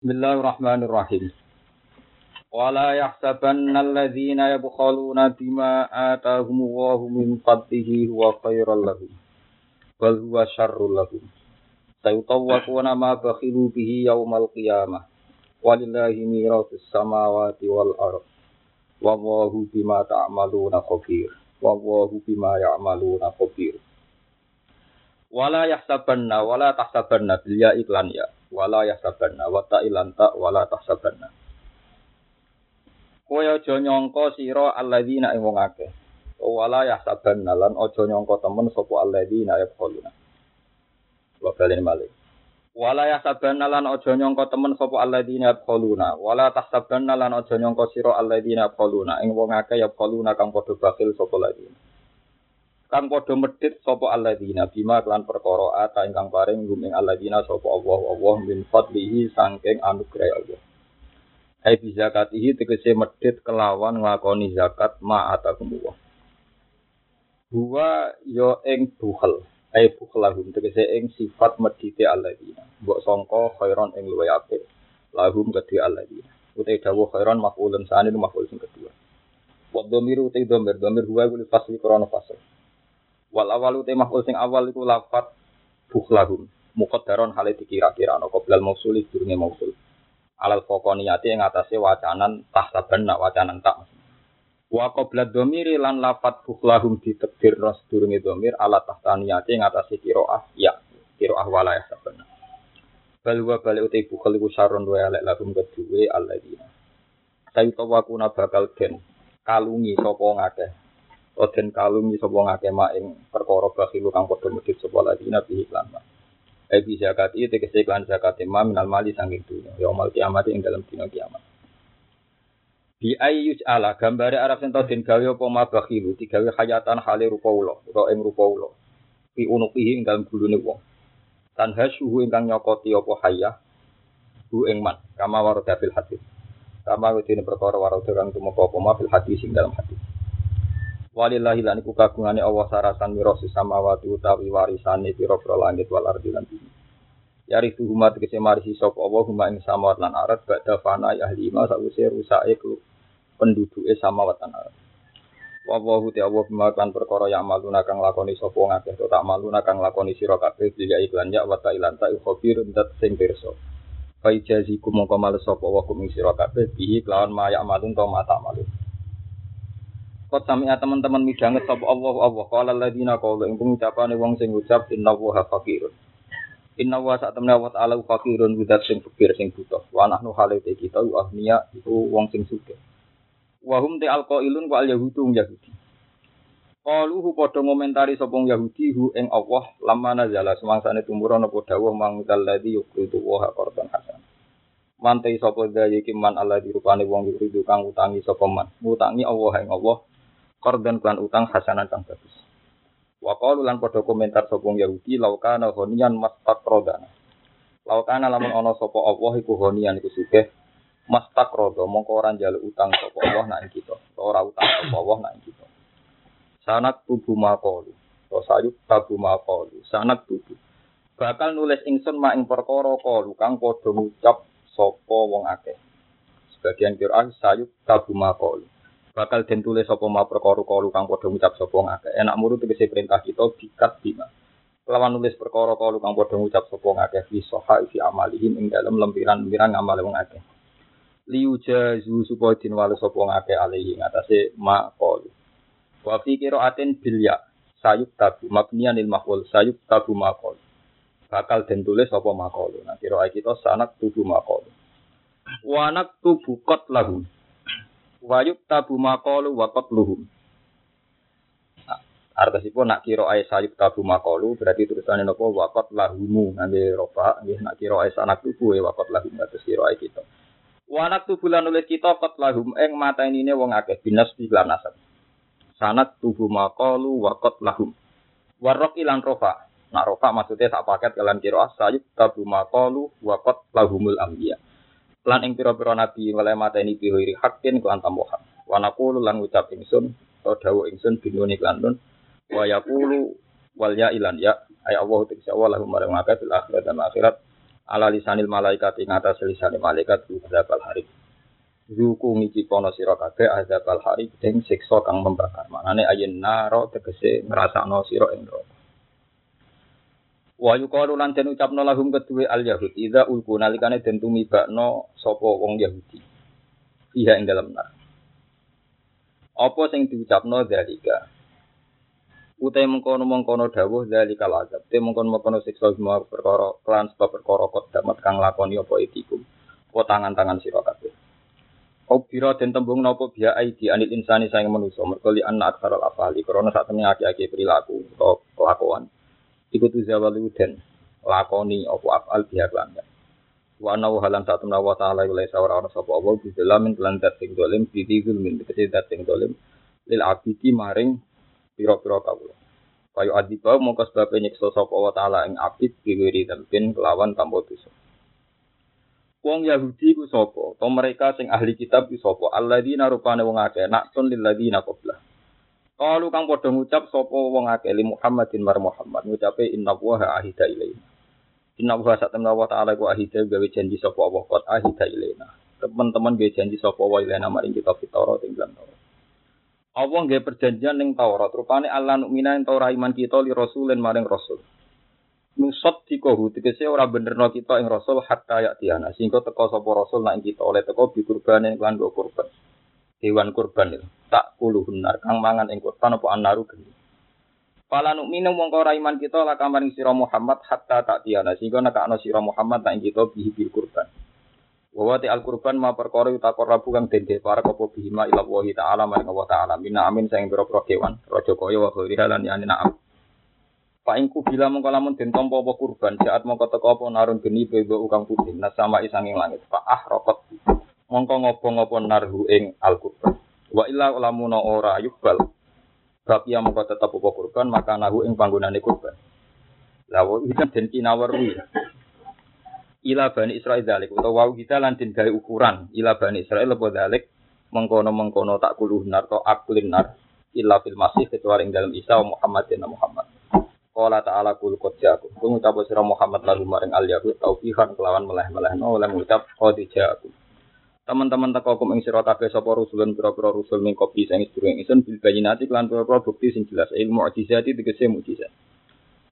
Bismillahirrahmanirrahim. Wala yahsabanna alladhina yabkhaluna bima atahumullahu min fadlihi huwa khairal lahum. Bal huwa syarrul lahum. Sayutawwaquna ma bakhilu bihi yaumal qiyamah. Walillahi miratus samawati wal ardh. Wallahu bima ta'maluna khabir. Wallahu bima ya'maluna khabir. Wala yahsabanna wala tahsabanna bil ya iklan ya. Wala yahsabanna wa ta wala tahsabanna. Kowe aja nyangka sira alladzina ing wong akeh. Wala yahsabanna lan aja nyangka temen sapa alladzina yaquluna. Wa balen malik wala yahsabanna lan aja nyangka temen sapa alladzina yaquluna. Wala tahsabanna lan aja nyangka sira alladzina yaquluna. Ing wong akeh yaquluna kang padha bakil sapa alladzina kang padha medhit sapa alladzina? Bima kelan perkara ata ingkang paring gumeng alladzina sapa Allah Allah min fadlihi saking anugerah Allah. Hai bi zakatihi tegese medhit kelawan nglakoni zakat ma atakumullah Huwa yo ing bukhel ai bukhlahum tegese ing sifat medhite alladzina. Mbok sangka khairon ing luwe apik lahum kedhi alladzina. Utai dawuh khairon maf'ulun sani maf'ul sing kedua. Wa utai dhamir dhamir huwa kuwi fasli krana fasl Wal awal uti maf'ul sing awal iku lafat bukhlahum. Muqaddaron hale dikira-kira ana qoblal mausul durunge mausul. Alal faqaniyati ing atase wacanan tahsabanna wacanan tak. Wa qabla dhamiri lan lafat bukhlahum ditekdir ras durunge dhamir ala tahtaniyati ing atase qiraah ya qiraah wala ya sabanna. Bal wa bal uti bukhl iku saron wa alek lahum kedue alladzina. Sayu tawakuna bakal den kalungi sapa ngakeh Oden kalung iso wong akeh mak ing perkara bakhilu kang padha medhit sapa lagi nabi iklan. Eh bi zakat iki tegese iklan zakat ma minal mali sanging dunya. Ya mal kiamat ing dalam dina kiamat. Bi ayyus ala gambare Arab sing den gawe apa ma bakhilu digawe hayatan hale rupa ula utawa ing rupa ula. Fi unuqihi ing dalam gulune wong. Tan hasuhu ingkang nyokoti apa hayah hu ing man kama warada fil hadis. Kama wedine perkara warada kang tumeka apa ma fil hadis ing dalam hadis. Walillahi lan iku kagungane Allah sarasan mirasi samawati utawi warisane pira-pira langit wal ardi lan bumi. Yari tuhuma tegese marisi sapa Allah huma ing samawat lan arat badha fana ahli ma sawise rusake penduduke samawat lan arat. Wa wa hu ta Allah bima perkara ya amaluna kang lakoni sapa ngakeh tak maluna kang lakoni sira kabeh juga iklan ya wa ta ilan ta khabir dat sing pirsa. Fa ijazikum mongko males sapa wa kum sira bihi kelawan ma ya amalun to mata malun. Kot sami teman-teman midanget sapa Allah Allah qala alladziina qalu ing pengucapane wong sing ngucap inna wa faqirun. Inna wa sak temne wa ta'ala faqirun widat sing fakir sing butuh. Wa nahnu halite kita ahniya iku wong sing sugih. Wa hum te alqailun wa al yahudu yahudi. Qalu hu padha ngomentari sapa Yahudi hu ing Allah lamma nazala semangsane tumurun apa dawuh mangdal ladzi yuqridu wa qardan hasan. Mantai sapa daya iki man Allah dirupane wong yuqridu kang utangi sapa man. Ngutangi Allah ing Allah korban klan utang hasanan kang bagus. Wa qalu lan padha komentar sapa Yahudi laukana honian mastaqrodana. Laukana lamun ana sapa Allah iku honian iku sugih mastaqrodo mongko ora njaluk utang sapa Allah nak kita. Ora utang sapa Allah nak kita. Sanak tubuh maqalu. To sayuk tabu maqalu. Sanak tubuh. Bakal nulis ingsun mak ing perkara kalu kang padha ngucap sapa wong akeh. Sebagian Quran sayuk tabu maqalu bakal den tulis sapa ma perkara kalu kang padha ngucap sapa ngakeh. Enak muru tegese perintah kita bikat bima. Lawan nulis perkara kalu kang padha ngucap sapa ngakeh fi soha fi amalihim ing dalem lempiran-lempiran ngamal wong akeh. Liuja zu supaya din wale sapa ngakeh alihi ngatasé ma qalu. Wa fi qiraatin bil ya sayuk tabu mabniyan lil maf'ul sayuk tabu ma qalu. Bakal den tulis sapa ma qalu. Nah kira kita sanak tubuh ma qalu. Wa naktubu qat lahum wayuk tabu makolu wakot luhum. Artosipun nak kira ayat sayuk tabu makolu berarti tulisannya nopo wakot lahumu nanti roba nggih nak kira ayat sanak tubuh ya wakot lahum atas kira ayat kita. Wanak tubuh lan nulis kita kot lahum eng mata ini wong akeh binas bilan nasab. Sanat tubuh makolu wakot lahum. Warok ilan rofa. Nak rofa maksudnya tak paket kalian kira sayuk tabu makolu wakot lahumul ambiya lan ing pira-pira nabi oleh mateni bihoiri hakin kelan tambahan wa naqulu lan ucap ingsun atau dawuh ingsun binuni kelan nun wa yaqulu wal ya ilan ya ay Allah tegese Allah lahum marang akeh fil akhirat dan akhirat ala lisanil malaikat ing atas lisanil malaikat azabal hari. Zuku ngici pono sira kabeh azabal hari ing siksa kang membakar. Manane ayen naro tegese ngrasakno sira ing neraka. Wa yuqalu lan den ucapno lahum kedue al yahud idza ulku nalikane den tumibakno sapa wong Yahudi. Fiha ing dalam nar. Apa sing diucapno dalika? Utai mengkono mengkono dawuh dari azab. Te mengkono mengkono siksa semua perkara kelan sebab perkara kot damat kang lakoni apa itikum. Apa tangan-tangan sira kabeh. Obira den tembung napa biya aidi anil insani sayang manusa mergo li anna aktsarul afali krana sak temene akeh perilaku utawa kelakuan. Iku tu zawalu den lakoni apa afal biya lan. Wa ana halan sak temene wa ta'ala ila sawara ana sapa apa bi dalam lan dat dolim bi min kete dat dolim lil abidi maring pira-pira kawula. Kayu adibau mongko sebab nyiksa sapa wa taala ing abid diwiri tempin kelawan tanpa dosa. Wong Yahudi ku sapa? To mereka sing ahli kitab ku sapa? Alladzina rupane wong akeh naksun lil ladzina qabla. Kalu kang padha ngucap sapa wong akeh li Muhammadin mar Muhammad ngucape inna wa ahida ilaina. Inna wa sak temen Allah taala ku ahida gawe janji sapa Allah kot ahida ilaina. Teman-teman gawe janji sapa wa ilaina maring kitab Taurat ing dalam Taurat. Allah nggih perjanjian ning Taurat, rupane Allah nukmina ento iman kita li rasulin maring rasul. Nusot dikohu tegese ora benerno kita ing rasul hatta ya tiana sehingga teko sapa rasul nak kita oleh teko bi kurban lan kurban. Hewan kurban itu. Tak kuluhun nar kang mangan ing kurban apa anaru geni. Pala nukmina mongko ora iman kita la kamaring sira Muhammad hatta tak tiana sehingga nekakno sira Muhammad nak kita bi kurban. Wawati al kurban ma perkara utakor rabu kang dende para kopo bihima ila wahi ta'ala maring Allah ta'ala. Mina amin sayang biro-biro kewan rojo kaya wa khairi halan yani na'am Pak ingku bila mengko lamun den kurban saat mongko teko apa narun geni bebo ukang putih nasama isanging langit. Pak ah rokot mongko ngopo-ngopo narhu ing al kurban wa illa lamuna ora yubal bab ya mongko tetep apa kurban maka nahu ing panggonane kurban. Lawa itu den kinawerwi ila bani Israel dalik utawa wau kita lan den gawe ukuran. Ila bani Israel apa dalik mengkono-mengkono tak kuluh nar to akulin nar. Illa fil masih kecuali ing dalam Isa Muhammad dan Muhammad. Qala ta'ala kul qad ja'akum. Kung ucap sira Muhammad lalu maring al yahud taufihan kelawan meleh-meleh no oleh ngucap qad ja'akum Teman-teman teko kum ing sira kabeh sapa rusulun pira-pira rusul min kopi sing sedurung ingsun bil bayinati lan pira-pira bukti sing jelas ilmu mukjizati tegese mukjizat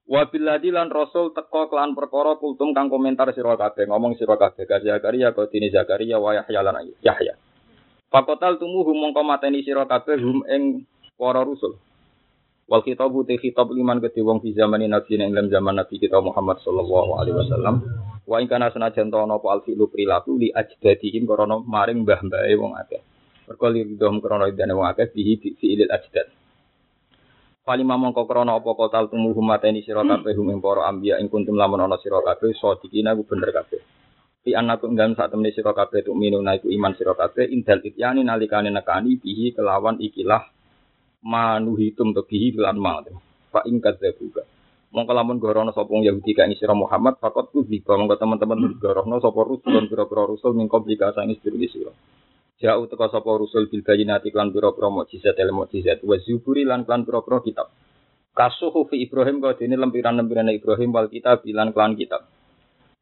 Wabiladi lan Rasul teko kelan perkara kultum kang komentar sira kabeh ngomong sira kabeh ka Zakaria ka dini Zakaria wa Yahya lan Yahya. Fakotal tumuhum mongko mateni sira kabeh hum ing para rusul. Wal khitabu te khitab liman kedhe wong fi zamani nabi ing dalam zaman nabi kita Muhammad sallallahu alaihi wasallam. Wa ing kana senajan ta napa al fi'lu prilaku li ajdadihim krana maring mbah-mbahe wong akeh. Mergo li ridhom krana idane wong akeh bihi fi'il ajdad. Falima mongko krana apa kotal tumuhum mateni sira kabeh hum ing para anbiya ing kuntum lamun ana sira kabeh sadikina ku bener kabeh. Fi annakum dalam saat temene sira kabeh tuk minuna iku iman sira kabeh indal ityani nalikane nekani bihi kelawan ikilah manuhitum to bihi lan ma. Fa ing kadzabuka. Mongko lamun gorono sapa Yahudi kang sira Muhammad fakot ku mongko teman-teman gorono sapa rusul pira-pira rusul ning komplikasi sira. Jauh teka sapa rusul bil bayinati lan pira-pira mukjizat el mukjizat wa zuburi lan lan pira-pira kitab. Kasuhu fi Ibrahim kau dene lempiran-lempiran Ibrahim wal kitab bilan klan kitab.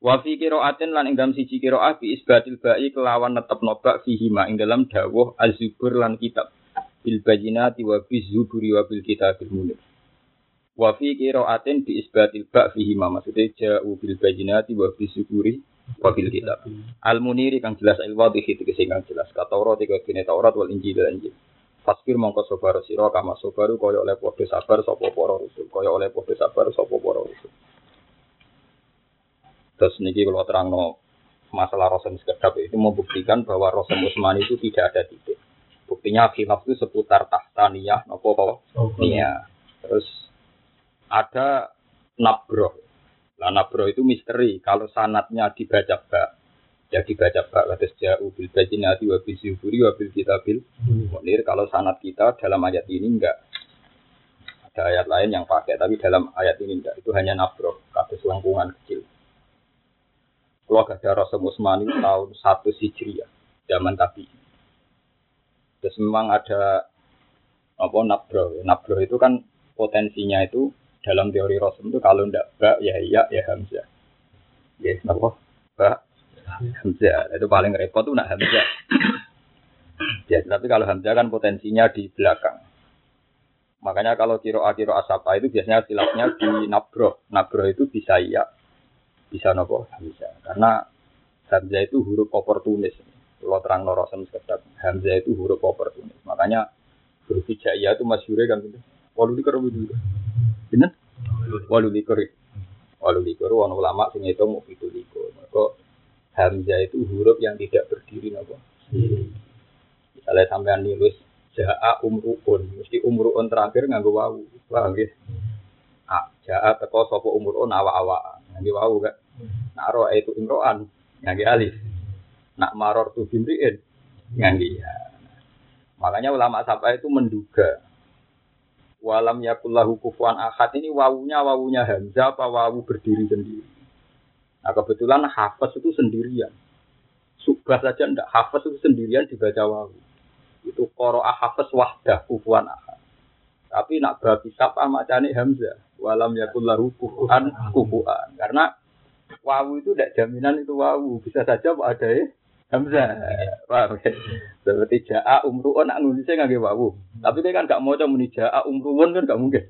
Wa fi qiraatin lan ing dalam siji qiraah bi isbatil ba'i kelawan netep nobak fihi ma ing dalam dawuh az-zubur lan kitab. Bil bayinati wa bi zuburi wa bil kitabil munir. Wa fi qiraatin bi isbatil ba' fihi ma maksudnya ja'u bil bayinati wa bi zuburi wabil kitab. Al muniri kang jelas al wadhihi tegese kang jelas. Ka Taurat iku kene Taurat wal Injil lan Injil. Fasbir mongko sabar sira kama sabaru kaya oleh padha sabar sapa para rasul. Kaya oleh padha sabar sapa para rasul. Terus niki kalau terangno masalah Rasul sekedap itu membuktikan bahwa Rasul Utsmani itu tidak ada titik. Buktinya khilaf itu seputar tahtaniyah nopo kok. Iya. Terus ada nabroh Lah nabro itu misteri. Kalau sanatnya dibaca bak, ya dibaca bak. Kata jauh bil bajinati wa bil syukuri wa bil kitabil. Munir kalau sanat kita dalam ayat ini enggak. Ada ayat lain yang pakai, tapi dalam ayat ini enggak. Itu hanya nabro, kata selangkungan kecil. Kalau ada Rasul Musmani tahun satu Hijriah, zaman tapi. Terus memang ada apa nabro. Nabro itu kan potensinya itu dalam teori Rasul itu kalau ndak ba ya iya ya hamzah. Ya, yes, apa? Ba Hamzah. Itu paling repot tuh nak Hamzah. ya, tapi kalau Hamzah kan potensinya di belakang. Makanya kalau kiro kiro asapa itu biasanya silapnya di nabro. Nabro itu bisa iya, bisa nopo Hamzah. Karena Hamzah itu huruf oportunis. Kalau terang norosan sekedar Hamzah itu huruf oportunis. Makanya huruf hijaiyah itu masyure kan gitu. Walu likur dulu. Bener? Walu likur. Walu likur. Wan ulama sing itu mau itu likur. Maka Hamzah itu huruf yang tidak berdiri nopo. Misalnya sampean nulis Ja'a umruun, mesti umruun terakhir nganggo wawu. Paham nggih? Ah, ja'a teko sapa umruun awa-awa. Nganggo wawu kan. Nak roa itu imroan, nganggo alif. Nak maror tu bimriin, nganggo ya. Makanya ulama sapa itu menduga walam yakullahu kufuan ahad ini wawunya wawunya Hamzah apa wawu berdiri sendiri. Nah kebetulan hafaz itu sendirian. Subah saja ndak hafaz itu sendirian dibaca wawu itu koro ahafes wahdah kufuan ahad. Tapi nak babi sapa macane Hamzah. Walam yakul lahu kufuan kufuan. Karena wawu itu tidak jaminan itu wawu. Bisa saja ada ya Hamzah. Paham ya? Seperti ja'a umru'un nak nulisnya nggak wawu. Tapi dia kan gak mau coba muni ja'a umru'un kan gak mungkin.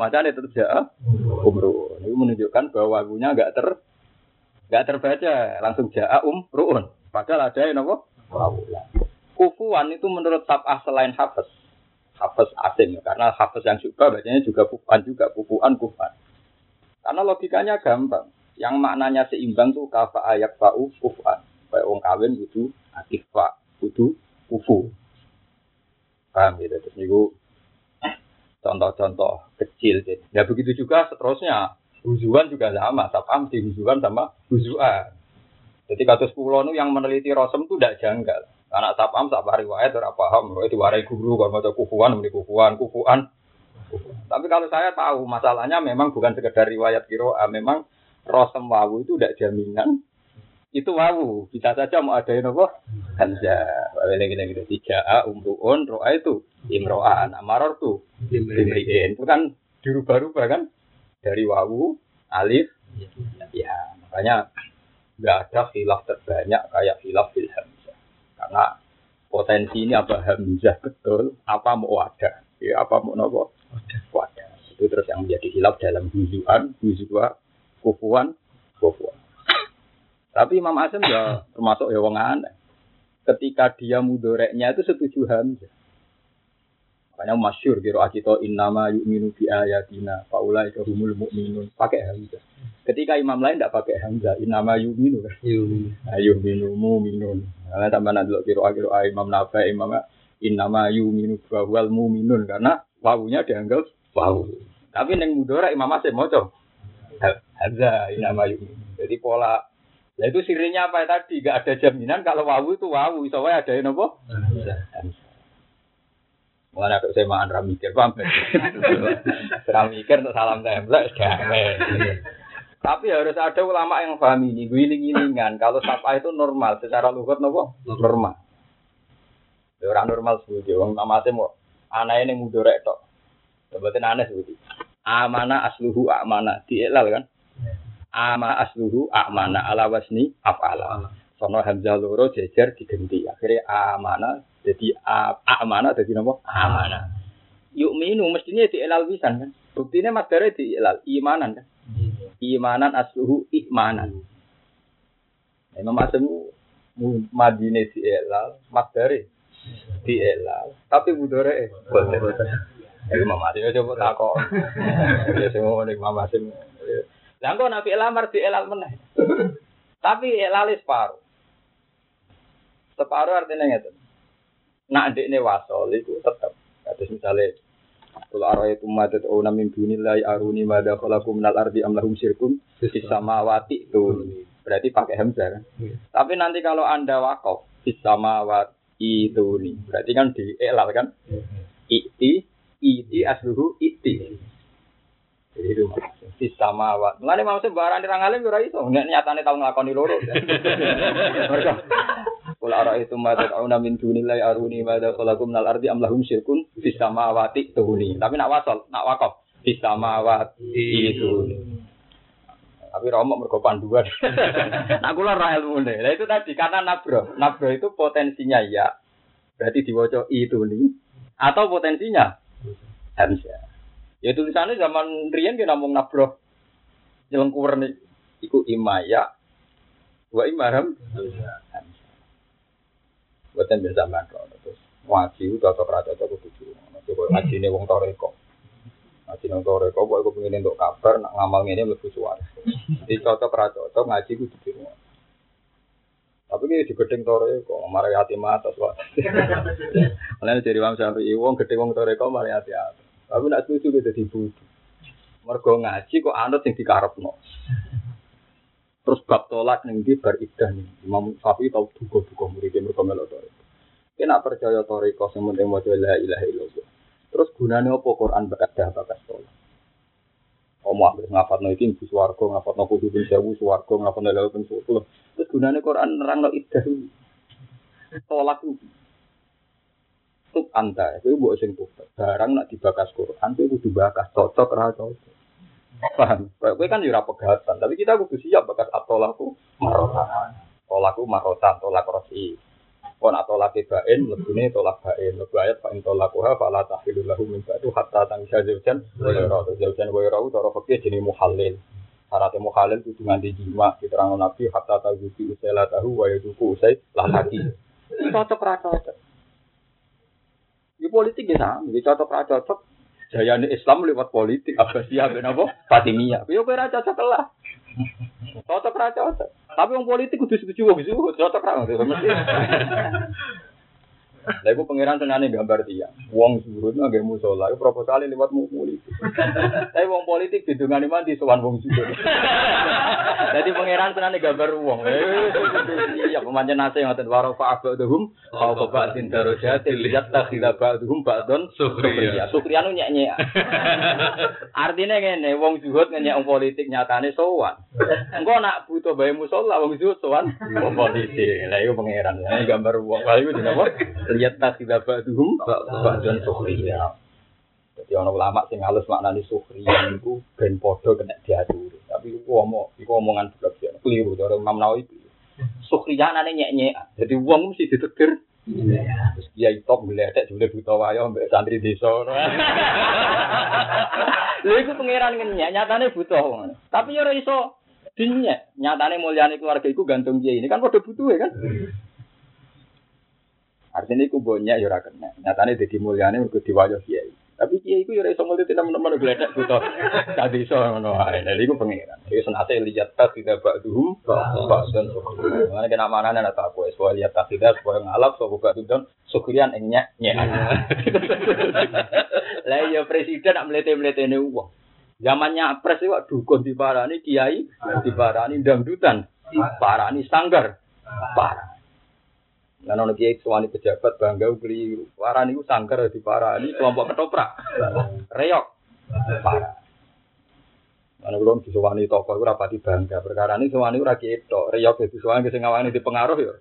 Macamnya tetap ja'a umru'un. Itu menunjukkan bahwa wawunya gak ter gak terbaca. Langsung ja'a umru'un. Padahal ada yang? Wawu. Kufuan itu menurut tabah selain hafes. Hafes asing. Karena hafes yang suka bacanya juga kufuan juga. Kufuan kufan. Karena logikanya gampang. Yang maknanya seimbang tuh kafa ayak fa'u kufuan. Kayak wong kawin kudu akifah. Kudu kufu. Paham gitu. Terus niku contoh-contoh kecil. Gitu. Ya begitu juga seterusnya. Huzuan juga sama. Sapam di huzuan sama huzuan. Jadi kasus pulau yang meneliti rosem itu tidak janggal. Anak sapam sak riwayat ora paham, itu warai guru kalau mau kufuan, muni kufuan, kufuan. Tapi kalau saya tahu masalahnya memang bukan sekedar riwayat kiro, memang rosem wawu itu tidak jaminan itu wawu. Bisa saja mau ada yang apa hamza gini gini gini tiga a umruun roa itu. Imroan amaror tuh. Imriin. Itu kan dirubah-rubah kan? Dari wawu alif ya. Makanya nggak ada khilaf terbanyak kayak khilaf filham karena potensi ini apa hamzah betul, apa mau ada, ya apa mau nopo? Wadah. Itu terus yang menjadi hilaf dalam huzuan, huzua, kufuan, kufuan. Tapi Imam Asim ya termasuk ya wong aneh. Ketika dia mudoreknya itu setuju hamzah. Makanya masyur kira akito innama yu'minu bi ayatina faulai humul mu'minun pakai hamzah. Ketika imam lain tidak pakai hamzah, innama yu'minu kan. Yu'minu. Nah, mu'minun. Karena tambah nanti kira kira imam nafa imam innama yu'minu bahwal mu'minun karena wawunya dianggap wawu. Tapi neng mudora imam masih mau hamzah innama yu'minu. Jadi pola Ya itu sirinya apa tadi? Gak ada jaminan kalau wawu itu wawu. Soalnya ada yang apa? Hamzah. Mulane aku saya makan ramikir, paham Ramikir untuk salam tembak, gawe. Tapi harus ada ulama yang paham ini, giling-gilingan. Kalau sapa itu normal, secara lugat nopo normal. Ya, orang normal sebuti, orang namanya mau anak ini mudorek tok. Sebutin aneh sebuti. Amana asluhu amana, dielal kan? Ama asluhu amana ala wasni afala. Sono hamzah loro jejer digenti. Akhirnya amana jadi amana jadi nopo amana. Yuk minu mestinya di elal wisan kan. Buktinya materi di elal imanan kan. Imanan asluhu imanan. Imam Asim Madine di elal, materi di elal, tapi budore. Ya Imam Asim coba takok. Ya semua Imam Asim. Lah kok nabi elamar di elal meneh. Tapi elal separuh. Separuh artinya ngeten nak ini wasol tetap. Terus misalnya kalau arah itu madat oh namin dunilai aruni mada kalaku minal ardi amlahum sirkum samawati itu berarti pakai hamzah kan. Tapi nanti kalau anda wakaf samawati itu nih berarti kan di elal kan. Iti iti asluhu iti. Jadi itu di samawat. Mulane maksud barang dirang alim ora iso. Nek nyatane tau nglakoni loro. Mereka Kul ara itu ma tad'una min dunillahi aruni ma dakalakum minal ardi am lahum syirkun fis samawati tuhuni. Tapi nak wasal, nak wakaf fis samawati itu. Tapi romok mergo panduan. nah kula ra ilmune. Lah itu tadi karena nabro. Nabro itu potensinya ya. Berarti diwaca itu nih. Atau potensinya hamzah. Ya tulisannya zaman riyen ki namung nabro. Jelengkur nih. Iku imaya. Wa imaram. Buatan biasa mantra. Terus ngaji itu cocok ra cocok kudu. Coba ngaji ini wong toreko. Ngaji nang toreko kok aku pengen untuk kabar nak ngamal ngene mlebu suara. Jadi cocok ra cocok ngaji kudu di rumah. Tapi ini di gedeng tore kok marai hati mata soal. Mulane dari wong sampai wong gedeng wong tore kok marai hati atas. Tapi nak setuju gitu di budu. Mergo ngaji kok anut sing dikarepno. Terus bab tolak ning di bar idah nih. Imam Syafi'i tau duga-duga murid mergo melok tore. Kena percaya tore kok sing penting maca la ilaha illallah. Terus gunanya apa Quran bekas bakas tolak? Omah wis ngapatno iki ibu swarga, ngapatno kudu bin sewu swarga, ngapatno lha ben sepuluh. Terus gunane Quran nerangno iddah. Tolak itu. Tuk anta, itu mbok sing tuh. Barang nak dibakas Quran itu kudu bakas cocok ra cocok. Paham? Kowe kan yo ora pegatan, tapi kita kudu siap bakas atolaku marotan. Tolaku marotan, tolak rosi. Kon atau laki bain, lebihnya tolak bain. Lebih ayat fa in tolakuha fa la tahilul lahu min ba'du hatta tangsa zaujan wa yara. Zaujan wa yara cara fakir jenis muhalil. Syaratnya muhalil itu nganti jima diterang Nabi hatta taguti usai tahu wa yaduku usai lah lagi. Cocok ra cocok. Di politik ya sama, di cocok ra cocok. Jayane Islam lewat politik, Abbasiyah ben apa? Fatimiyah. Yo kowe ra cocok lah. Cocok ra cocok. Tapi wong politik kudu setuju wong zuhud, cocok ra mesti. Lah iku pangeran tenane gambar dia. Wong zuhud nang musala, iku proposale liwat politik. Tapi wong politik didungani mandi sowan wong zuhud. Jadi pangeran tenane gambar wong. Iya pemancen nase ngoten waro fa abadhum au babatin darajat lihat takhila ba'dhum ba'don sukriya. Sukriya nu nyek-nyek. Artinya ngene, wong zuhud ngenyek wong politik nyatane sowan. Engko nak butuh bae musala wong zuhud sowan wong politik. Lah iku pangeran. Gambar wong. Lah iku dinapa? Lihat takhila ba'dhum ba'don sukriya. Jadi orang ulama sing halus maknani sukriya itu ben podo kena diatur. Tapi iku omong, iku omongan blok ya. Keliru cara Imam Nawawi. Sukriya nane nyek-nyek. Jadi wong mesti ditegur. Terus dia top gledek jebule buta wayo mbek santri desa. Lha iku pangeran ngenyek, nyatane ngono. Tapi ya ora iso dinyek. Nyatane mulyane keluarga iku gantung dia ini kan padha butuh ya kan. Artinya iku banyak ya ora kena. Nyatane dadi mulyane mergo diwayo kiai. Tapi kiai iku ya ora iso mulih teman-teman gledek buta. Tadi iso ngono ae. Lha iku pangeran. Iku senate lihat tak tidak ba'duhum ba'dan syukriyan. Mana kena manane ana tak kowe soal lihat tak tidak supaya ngalap sapa ba'dun syukriyan ing nyek nyek. Lah ya presiden nak mlete-mletene uang. Zamannya pres itu dukun diparani kiai diparani dangdutan diparani sanggar parah. Nah, nono kiai suwani pejabat bangga keliru. Parani ku sanggar diparani kelompok ketoprak. Reok parah. Mana belum disuwani toko itu rapati bangga. Perkara ini suwani ora kiai Reok itu suwani sing ngawani dipengaruh ya.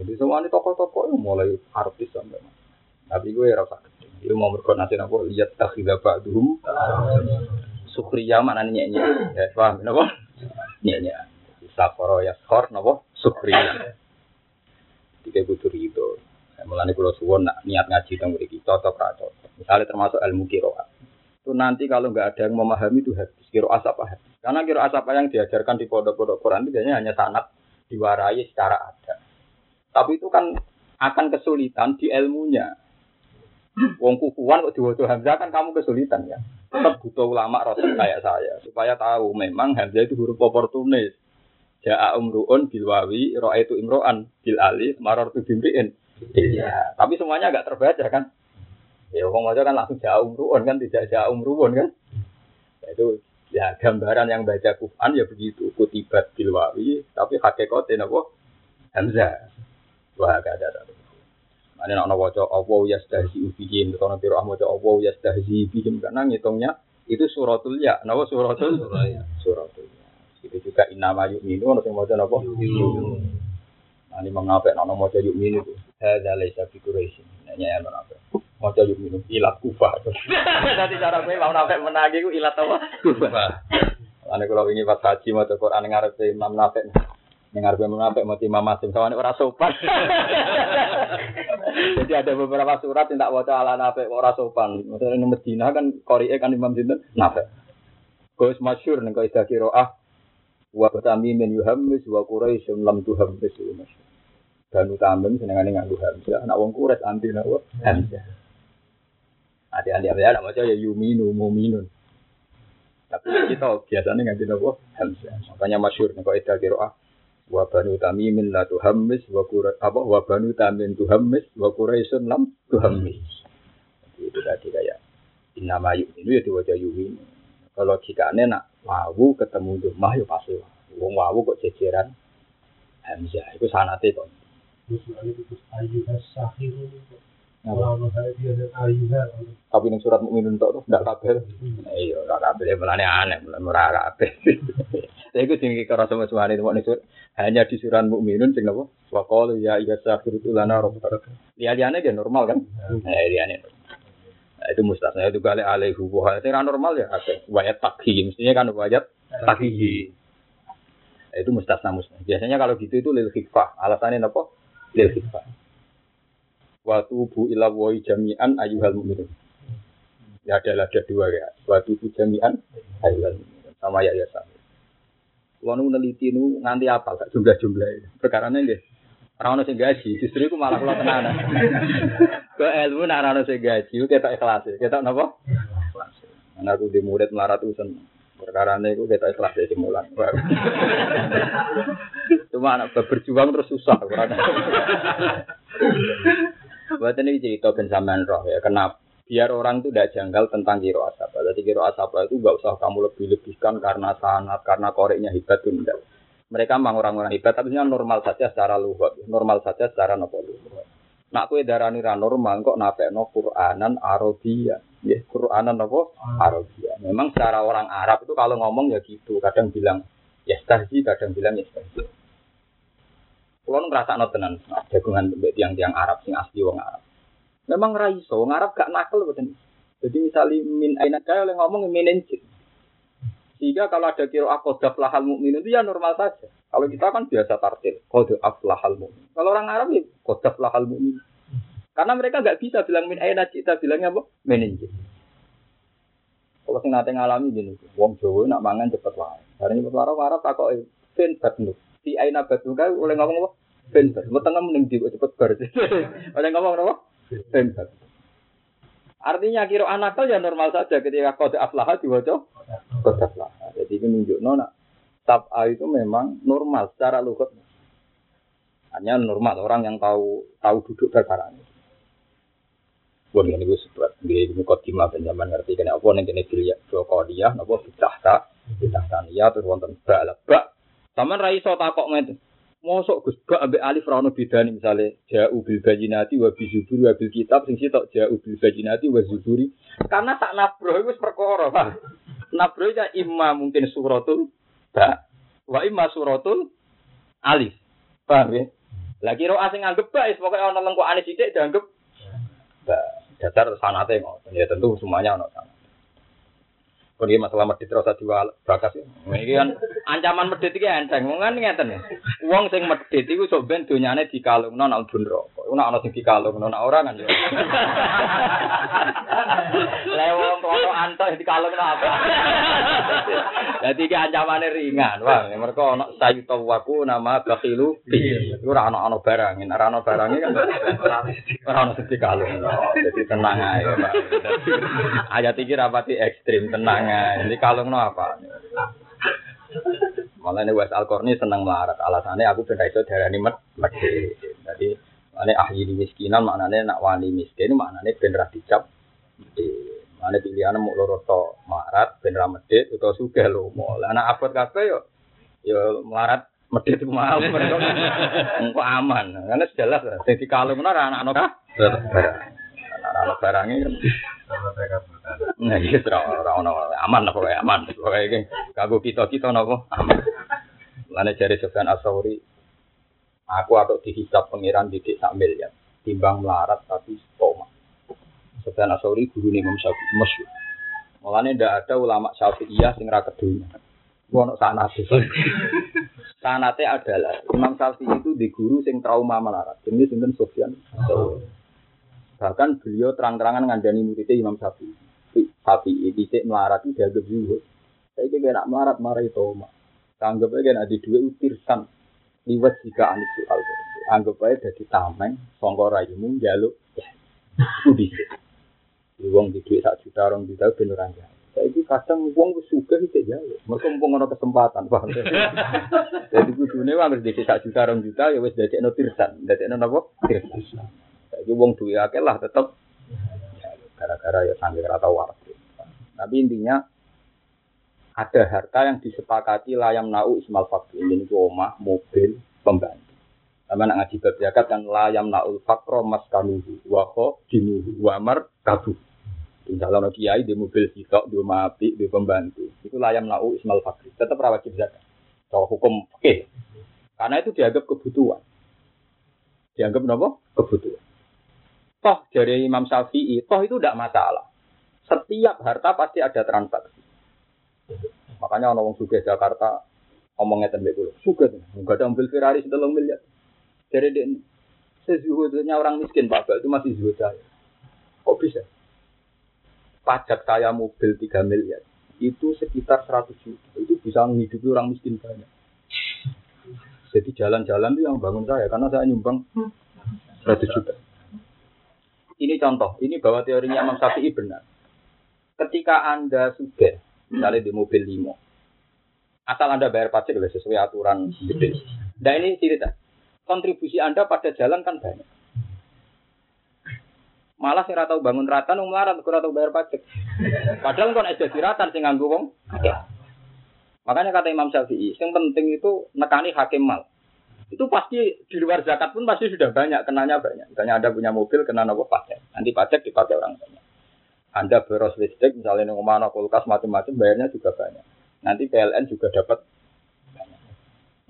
Jadi suwani toko-toko itu mulai artis sampai. Tapi gue rasa. Itu mau berkoordinasi apa? Lihat takhidha ba'duhum. Sukriya mana nyanyi. Ya, paham? Kenapa? Nyanyi. Sakoro ya skor, napa? Sukriya. Tiga butuh itu. Mulane kula suwon nak niat ngaji teng mriki cocok ra cocok. Misalnya termasuk ilmu kiroat. Itu nanti kalau nggak ada yang memahami itu hadis kiroat apa hadis. Karena kiroat apa yang diajarkan di pondok-pondok Quran itu biasanya hanya sanat diwarai secara ada. Tapi itu kan akan kesulitan di ilmunya. Wong kukuan kok diwaca Hamzah kan kamu kesulitan ya. Tetap butuh ulama rasul kayak saya supaya tahu memang Hamzah itu huruf oportunis. Ja'a umruun bil wawi, itu imro'an bil alif, maror tu bimri'in. Iya, tapi semuanya agak terbaca kan. Ya, wong maca kan langsung ja'a umruun kan, tidak ja'a umruun kan. Ya, itu ya gambaran yang baca Quran ya begitu, kutibat bil wawi, tapi hakikatnya apa? Hamzah. Wah, gak ada. Mana nak waca Allah yastahzi bihim, kalau piro ah waca Allah yastahzi bihim karena ngitungnya itu suratul ya, napa suratul suratul ya. Itu juga inama yuk minu, ono sing maca napa? Nah, ini mengapa nak maca yuk minu? Hadza laisa fi Quraisy. Nanya ya mengapa? Maca yuk minu ilat kufa. Nanti cara gue mau nafek menagi ku ilat apa? Kufa. Ane kalau ini pas haji mau Quran ngarep Imam Nafi. Dengar gue Nafi mau Imam Masim sama orang sopan. Jadi ada beberapa surat yang tak baca ala Nafi orang sopan. Maksudnya ini Medina kan Korea kan Imam Sinten Nafi. Gue masyur nih kaidah kiroah. Wa batami min yuhammis wa Quraisy lam tuhammis masyur. Dan utamim senengane nganggo hamzah. Anak wong Quraisy anti nawa hamzah. Adi-adi apa ya anak maca ya yuminu muminun. Tapi kita biasanya nganti nopo hamzah. Makanya masyur nih kaidah kiroah. Wa banu tamimin la tuhammis wa qura apa wa banu tamin tuhammis wa quraisyun lam tuhammis. Itu tadi kayak innama yu'minu ya diwaca yu'minu. Kalau jika nak wawu ketemu rumah ya pasti wawu. Wong wawu kok jejeran hamzah. Itu sanate kok. Tapi ning surat mukminun tok tuh ndak kabeh. Iya, ora kabeh melane aneh, melane ora kabeh. Saya itu sing kira sama suami itu ning surat hanya di surat mukminun sing napa? Wa qalu ya iya sakhir itu lana rabbuk. Liane dia normal kan? Eh liane. Nah, itu mustasna itu kali alaihi wa itu normal ya akeh. Wayat takhi mestinya kan wayat takhi. Itu mustasna mustasna. Biasanya kalau gitu itu lil khifah. Alasannya apa? Lil khifah. Wa tubu ila wa jami'an ayyuhal mu'minun. Ya ada ada dua ya. Wa tubu jami'an ayyuhal mu'minun. Sama ya ya sama. Nu neliti nu nganti apa gak jumlah-jumlah. Perkara ini nggih. Ora ono sing gaji, justru iku malah kula tenanan. Ke ilmu nek ora ono sing gaji, kita ikhlas. Kita napa? Ikhlas. Anak aku di murid melaratusan. Perkara ini aku kita ikhlas dari mulan. Cuma anak berjuang terus susah. Buat ini cerita ben roh ya. Kenapa? Biar orang itu tidak janggal tentang kiro asap. Jadi kiro asap itu gak usah kamu lebih-lebihkan karena sanat, karena koreknya hebat itu enggak. Mereka memang orang-orang hebat, tapi normal saja secara luhut, normal saja secara nopo luhut. Nak kue darani ra normal kok no Quranan Arabia. Ya, Quranan nopo Arabia. Memang secara orang Arab itu kalau ngomong ya gitu, kadang bilang ya stahji, kadang bilang ya stahji. Kalau ngerasa no tenan, jagungan tiang-tiang Arab sing asli wong Arab. Memang raiso, wong Arab gak nakal betul. Jadi misalnya min aina kaya oleh ngomong minenjit. Sehingga kalau ada kiro akodaf lahal mukmin itu ya normal saja. Kalau kita kan biasa tartil, kode aflahal mukmin. Kalau orang Arab ya kodaf lahal mukmin. Karena mereka nggak bisa bilang min aina kita bilangnya apa? Menenjit. Kalau sing nate ngalami gini, wong Jawa nak mangan cepet wae. Karena cepet wae Arab takoke fin batnu. Di aina batu kan oleh ngomong apa? Ben bar. Mau tengah di cepet bar. Oleh ngomong apa? Ben bar. Artinya kira anakal ya normal saja ketika kode aflaha diwaca kode aflaha. Jadi ini menunjuk nona tab'a itu memang normal secara lugat. Hanya normal orang yang tahu tahu duduk perkara ini. Bon ini gue sebut di mukadimah penjaman ngerti kena apa nih kena dilihat dua dia, apa bidahta, niat terus wonten bak. Sama raiso takok ngene. Mosok Gus gak ambek alif ra ono bedane misale ja'u bil bajinati wa bi zuburi wa bil kitab sing sitok ja'u bil bajinati wa zuburi. Karena tak nabro iku wis perkara, Pak. Nabro ya imma mungkin suratul ba wa imma suratul alif. Paham ya? Lah kira asing anggap ba wis pokoke ana lengkokane sithik dianggap ba. Dasar sanate ngoten. Ya tentu semuanya ono sanate. Kon masalah medit terus tadi bakas. Iki kan ancaman medit iki enteng. Wong kan ngeten ya. Wong sing medit iku sok ben donyane dikalungno nek bun rokok. Nek ana sing dikalungno nek ora kan ya. Lah wong kono anto dikalungno apa? Dadi iki ancamane ringan. Wah, mergo ana sayuta waku nama bakilu. Iku ora ana ana barang. Nek ora ana barang kan ora ana sing dikalungno. Jadi tenang ae, Pak. Ayat iki rapati ekstrim tenang jangan. Jadi kalung no apa? Malah ini Wes Alkorni senang melarat. Alasannya aku benda itu darah ini medhe. Jadi mana ahli di miskinan maknanya nak wani miskin maknanya ben ra dicap. Mana pilihan mau loro to melarat ben ra medhit utawa sugih lomo. Lah anak abot kabeh yo yo melarat medhit mau mereka aman. Karena jelas sing dikalungno ra anak-anak Anak-anak barangnya kan. Nah, iya, ora ono aman apa wae aman. Pokoke iki kanggo kita-kita napa aman. Lane jare Sofyan Asauri aku atau dihisap pengiran didik sak miliar timbang melarat tapi stoma. Sofyan Asauri guru Imam Syafi'i masyhur. Mulane ndak ada ulama Syafi'iyah sing ra kedunya. Wono sanate. sanate adalah Imam Syafi'i itu di guru sing trauma melarat. Jadi sinten Sofyan. Bahkan beliau terang-terangan ngandani muridnya Imam Syafi'i. Syafi'i dicek melarat itu dianggap zuhud. Saya kira nak melarat marah itu mak. Anggap aja ada dua utirsan liwat jika anis soal. Anggap aja jadi tameng, songkor rayumu, jaluk. Bisa. Wong di duit sak juta, orang juta beneran. Saya ini kadang uang suka tidak jauh. Mereka mumpung ada kesempatan, paham? Jadi kudune harus di sak juta, orang juta, ya wes dari tirsan, dari no apa? Tirsan. Jadi uang duit akeh lah tetap. Gara-gara ya sambil atau warga. Tapi intinya ada harta yang disepakati layam nau ismal fakir ini rumah, mobil, pembantu. Sama nak ngaji bab zakat kan layam naul fakro mas kanuhu, wako dinuhu, wamar kabuh. Misalnya no kiai di mobil sitok, di rumah api, di pembantu. Itu layam nau ismal fakri. Tetap wajib zakat. Kalau hukum oke. Karena itu dianggap kebutuhan. Dianggap apa? Kebutuhan. Toh dari Imam Syafi'i, toh itu tidak masalah. Setiap harta pasti ada transaksi. Makanya orang suka Jakarta ngomongnya tembak dulu. Suka tuh. Enggak ada mobil Ferrari setelah miliar. Dari dia sezuhudnya orang miskin Pak itu masih zuhud saya. Kok bisa? pajak saya mobil 3 miliar itu sekitar 100 juta. Itu bisa menghidupi orang miskin banyak. Jadi jalan-jalan itu yang bangun saya karena saya nyumbang 100 juta. Ini contoh, ini bahwa teorinya Imam Syafi'i benar. Ketika Anda sudah misalnya di mobil limo, asal Anda bayar pajak sesuai aturan gede. Nah ini cerita, kontribusi Anda pada jalan kan banyak. Malah sing tahu bangun ratan wong melarat ora tau bayar pajak. Padahal kon ada diratan sing nganggo wong Makanya kata Imam Syafi'i, yang penting itu nekani hakim mal. Itu pasti di luar zakat pun pasti sudah banyak, kenanya banyak. Misalnya Anda punya mobil, kena nopo pajak. Nanti pajak dipakai orang banyak. Anda beros listrik, misalnya nunggu mana kulkas macam-macam, bayarnya juga banyak. Nanti PLN juga dapat banyak.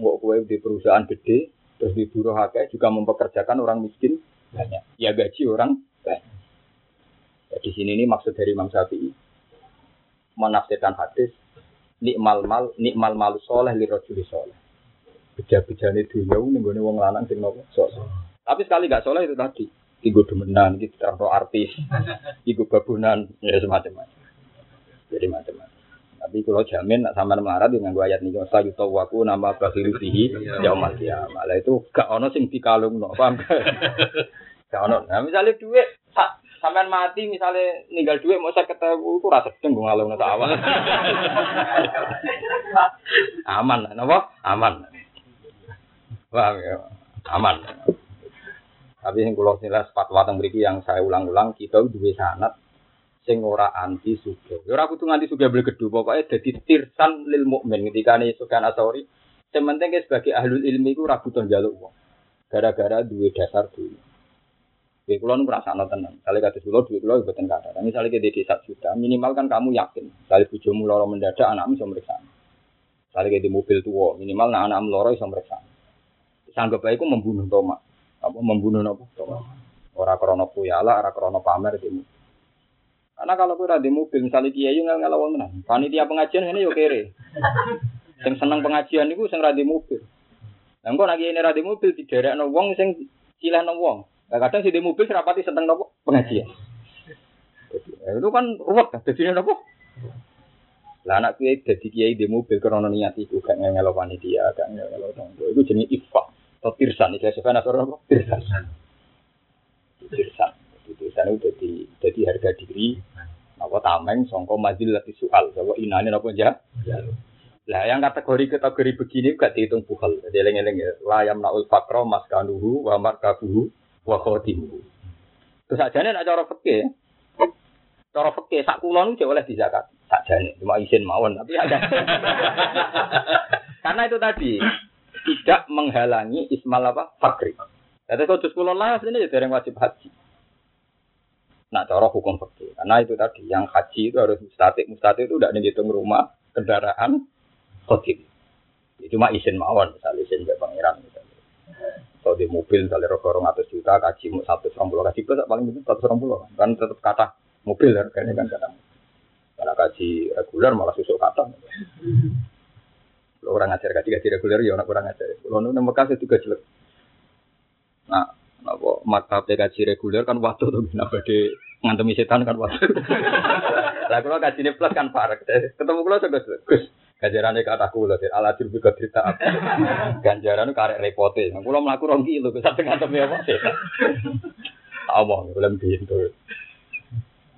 Kue di perusahaan gede, terus di buruh hakai juga mempekerjakan orang miskin banyak. Ya gaji orang Ya, di sini ini maksud dari Imam Syafi'i menafsirkan hadis nikmal mal nikmal mal soleh li rojuli soleh. Beja-bejane dunia ning gone wong lanang sing nopo soleh. Tapi sekali gak soleh itu tadi. Iku demenan, iki terang artis, iku babunan, ya semacam-macam. Jadi macam-macam. Tapi kalau jamin nak sama melarat dengan gua ayat nih, saya yuto waku nama bakhiru fihi yaumal kiamah. Lah itu gak ono sing dikalung no, paham Gak ono. Nah misalnya duit sampean mati misalnya ninggal duit mau saya ketemu itu rasa sedeng gue ngalung awal. aman, nopo? Aman. Wah, ya. Aman. Tapi yang kulo nilai fatwa teng mriki yang saya ulang-ulang kita duwe sanat sing ora anti suge. Ora kudu nganti suge beli gedhe, pokoke dadi tirsan lil mukmin ketika ne Sufyan Asauri. Sementing sebagai ahlul ilmi iku ora butuh njaluk wong. Gara-gara duwe dasar dulu. Oke, kulo nu merasa tenan. Kali kata kulo duit kulo buatan kata. Tapi misalnya ke desa juta, minimal kan kamu yakin. Kali bujumu loro mendadak, anakmu bisa meriksa. Misalnya di mobil tua, minimal nah anakmu loro bisa meriksa. Sanggap aja membunuh Toma. Apa membunuh apa? Toma. Orang krono puyala, orang krono pamer mobil. Karena kalau kita di mobil, misalnya kiai nggak ngelawan tenan. Panitia pengajian ini yo kere. Yang senang pengajian itu sing di mobil. Lah kok lagi ini di mobil diderekno wong sing cilehno wong. Nah, kadang si di mobil serapati seneng nopo pengajian. Ya, itu kan ruwet kan, jadi nopo. Lah anak kiai jadi kiai di mobil karena niat itu gak ngelo panitia, gak ngelo tonggo. Itu jenis ifa atau tirsan. Itu saya pernah nopo tirsan. Tirsan. Tirsan itu jadi jadi harga diri. Apa tameng songko majil lati soal. Coba inane nopo aja. Lah yang kategori kategori begini gak dihitung buhal. Jadi eleng-eleng ya. Layam naul fakro mas kanuhu wa markabuhu wa khodimu. Terus nih nak cara fikih. Cara fikih sak kula niku oleh dizakat. Sakjane cuma izin mawon tapi ada. Karena itu tadi tidak menghalangi ismal apa? Fakri. Jadi kalau terus kula lah ini jadi yang wajib haji. Nah, cara hukum fikih. Karena itu tadi yang haji itu harus mustatik. Mustatik itu tidak dihitung rumah, kendaraan, khotim. Cuma izin mawon, misalnya izin ke pangeran misalnya atau di mobil misalnya rogo orang atas juta kaji mau satu serong puluh kaji itu paling itu satu serong kan tetap kata mobil kayaknya kan kadang karena kaji reguler malah susuk kata Kalau orang ngajar gaji gaji reguler ya orang kurang ngajar. Kalau nu Mekah itu juga jelek. Nah, apa mata gaji reguler kan waktu tuh kenapa di ngantemi setan kan waktu. Lah kalau gaji plus kan parek. Ketemu kalau juga Gus. Ganjarannya kata kula, ala dirbi ke cerita. Ganjaran karek repote. Nah, kula melaku rong kilo, bisa tengah temi apa sih. Omong, belum pintu.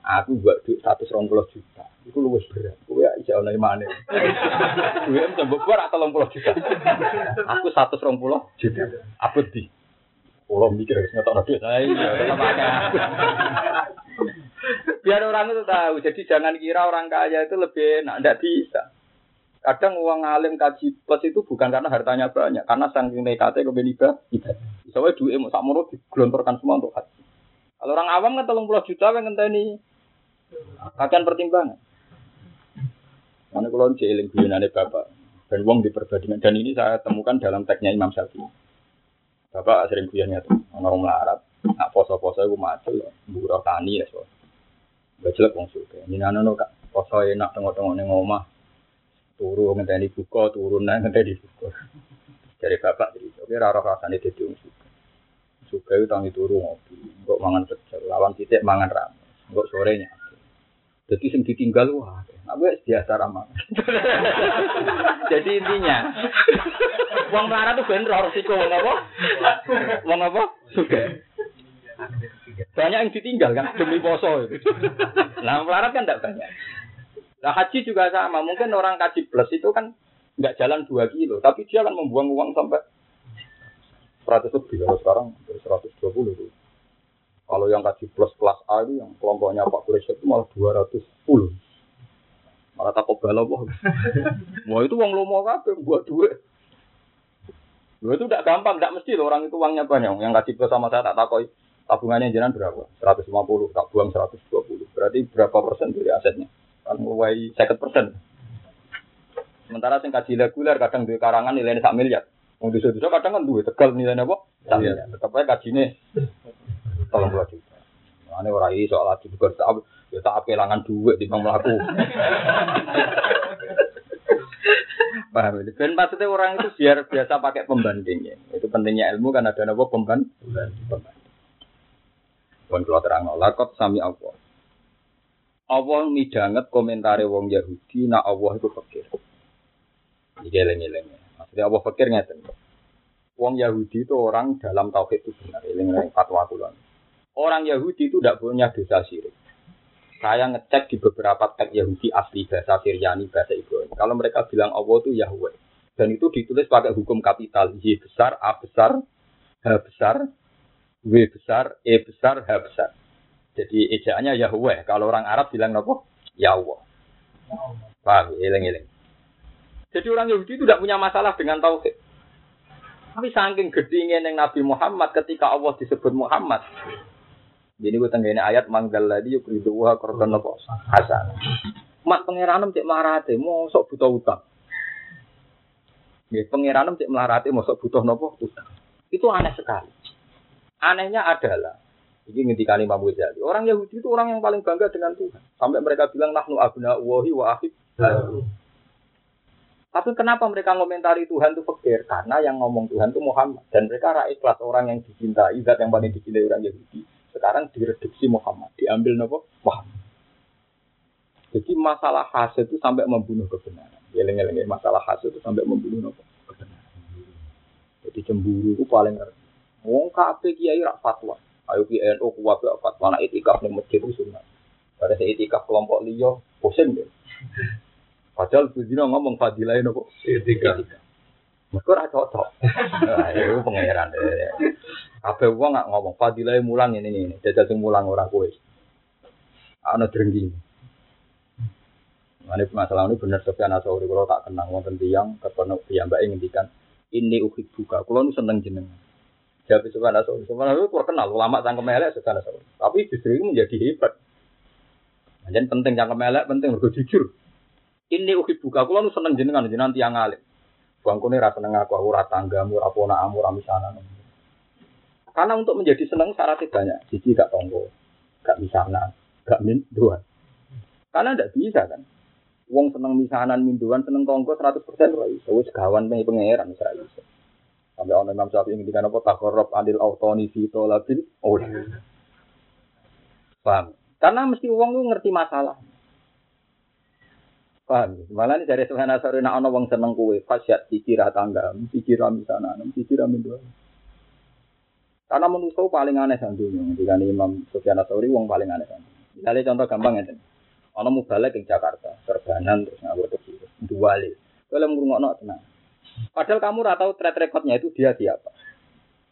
Aku buat duit satu juta. Iku luwes berat. Kowe ya iso ana imane. Duit bisa buat atau puluh juta. Aku satu serong puluh juta. Apa di? Pulau mikir harus ngetok nabi. Iya, aku. Biar orang itu tahu. Jadi jangan kira orang kaya itu lebih enak. Tidak bisa. Kadang uang alim kaji plus itu bukan karena hartanya banyak, karena saking nekatnya lebih ibadah. Soalnya duit mau sakmono digelontorkan semua untuk haji. Kalau orang awam kan tolong puluh juta kan ini akan pertimbangan. Karena kalau jeeling guyonane bapak dan uang di dan ini saya temukan dalam teksnya Imam Syafi'i. Bapak sering guyonnya tuh. Orang melarat, nak poso-poso itu macul, buruh tani ya so. Gak jelek wong suka. Ini nano kak. Poso enak tengok-tengok neng omah turu ngenteni buka turun nang ngenteni buka. Dari bapak jadi oke raro rasane dadi wong suka. Suka itu tangi turu ngopi kok mangan pecel. Lawan titik mangan ram kok sorenya jadi sing ditinggal wah gue biasa ramah jadi intinya uang marah tuh bener harus ikut uang apa? Uang apa? Suka banyak yang ditinggal kan demi poso. Itu nah melarat kan tidak banyak. Nah haji juga sama, mungkin orang kaji plus itu kan nggak jalan dua kilo, tapi dia akan membuang uang sampai 100 lebih, kalau sekarang 120 itu. Kalau yang kaji plus kelas A itu yang kelompoknya Pak Kuresyid itu malah 210. Malah takut galau boh. Mau itu uang lo mau apa buat duit. Dua itu tidak gampang, tidak mesti loh orang itu uangnya banyak. Yang kaji plus sama saya tak takoi tabungannya jalan berapa? 150, tak buang 120. Berarti berapa persen dari asetnya? kan mulai second persen. Sementara sing kaji reguler kadang duit karangan nilainya sak miliar. Wong desa desa kadang kan duit tegal nilainya apa? Sak miliar. Tetap aja kajine tolong puluh juta. Ane ora iso lagi juga tak ya tak kehilangan duit di bang melaku. Paham ini. Dan maksudnya orang itu biar biasa pakai pembanding ya. Itu pentingnya ilmu kan ada apa pembanding. Pembanding. Pun kalau terang lakot sami Allah. Allah midanget komentare wong Yahudi nak Allah itu fakir. Iki eleng-eleng. Maksudnya Allah fakir ngeten. Wong Yahudi itu orang dalam tauhid itu benar. Eleng fatwa kula. Orang Yahudi itu tidak punya dosa syirik. Saya ngecek di beberapa teks Yahudi asli bahasa Syriani, bahasa Ibrani. Kalau mereka bilang Allah itu Yahweh. Dan itu ditulis pakai hukum kapital. Y besar, A besar, H besar, W besar, E besar, H besar. Jadi ejaannya Yahweh. Kalau orang Arab bilang apa? Yahweh. Paham? Eleng-eleng. Jadi orang Yahudi itu tidak punya masalah dengan tauhid. Tapi saking gedingnya yang Nabi Muhammad ketika Allah disebut Muhammad. Jadi gue tenggine ayat manggal lagi yuk ridwa korban apa hasan. Mak pengiranem cek marate mau sok butuh utang. Ya pengiranem cek melarate mau sok butuh nopo utang. Itu aneh sekali. Anehnya adalah ini ngendikani Imam Ghazali. Orang Yahudi itu orang yang paling bangga dengan Tuhan. Sampai mereka bilang nahnu abna wahi wa ahib. Tapi kenapa mereka ngomentari Tuhan itu fakir? Karena yang ngomong Tuhan itu Muhammad. Dan mereka rakyat kelas orang yang dicintai, zat yang paling dicintai orang Yahudi. Sekarang direduksi Muhammad. Diambil nopo Muhammad. Jadi masalah hasil itu sampai membunuh kebenaran. Geleng-geleng masalah hasil itu sampai membunuh nopo kebenaran. Jadi cemburu itu paling ngeri. Wong kabeh kiai rak fatwa. Ayo NU kuat ya fatwa nak itikaf ning masjid itu. Pada saya itikaf kelompok liyo, pusing deh. Padahal Bujino ngomong fadilah kok itikaf. Mereka ora cocok. Nah, itu pangeran deh. Apa gua nggak ngomong fadilah mulang ini ini. Jajal sing mulang orang kue. Ana drengki. Ini masalah ini benar Sofyan Asauri kalau tak kenang wonten tiyang ketemu piyambake ngendikan ini ukit buka. Kalau nu seneng jenengan. Jadi Sufyan Asauri. Sufyan Asauri terkenal ulama cangkem elek Sufyan Asauri. Tapi justru itu menjadi hebat. Jadi penting cangkem elek, penting mergo jujur. Ini uhi buka kula nu seneng jenengan jenengan tiang alim. Bangkune ra seneng aku ora tanggamu, ora ponakmu, ora misanan. Karena untuk menjadi seneng syaratnya banyak. Siji gak tonggo, gak misanan, gak min dua. Karena tidak bisa kan. Wong seneng misanan minduan seneng tonggo 100% ora iso. Wis gawan pengen pangeran ora iso. Sampai ono Imam Syafi'i ngendikan apa takorrob adil autoni fi tolabil oh. Paham? Karena mesti wong lu ngerti masalah. Paham? Malah ini dari Subhan Asari nak ono wong seneng kue, fasyat dikira tangga, dikira misanan, dikira minduan. Karena menurut paling aneh santunya. Ketika Imam Sufyan Asori wong paling aneh santunya. Misalnya contoh gampang ya. Ono mubalek di Jakarta, serbanan terus ngawur kecil, dua li. Kalau ngurungokno tenang. Padahal kamu tahu track recordnya itu dia siapa.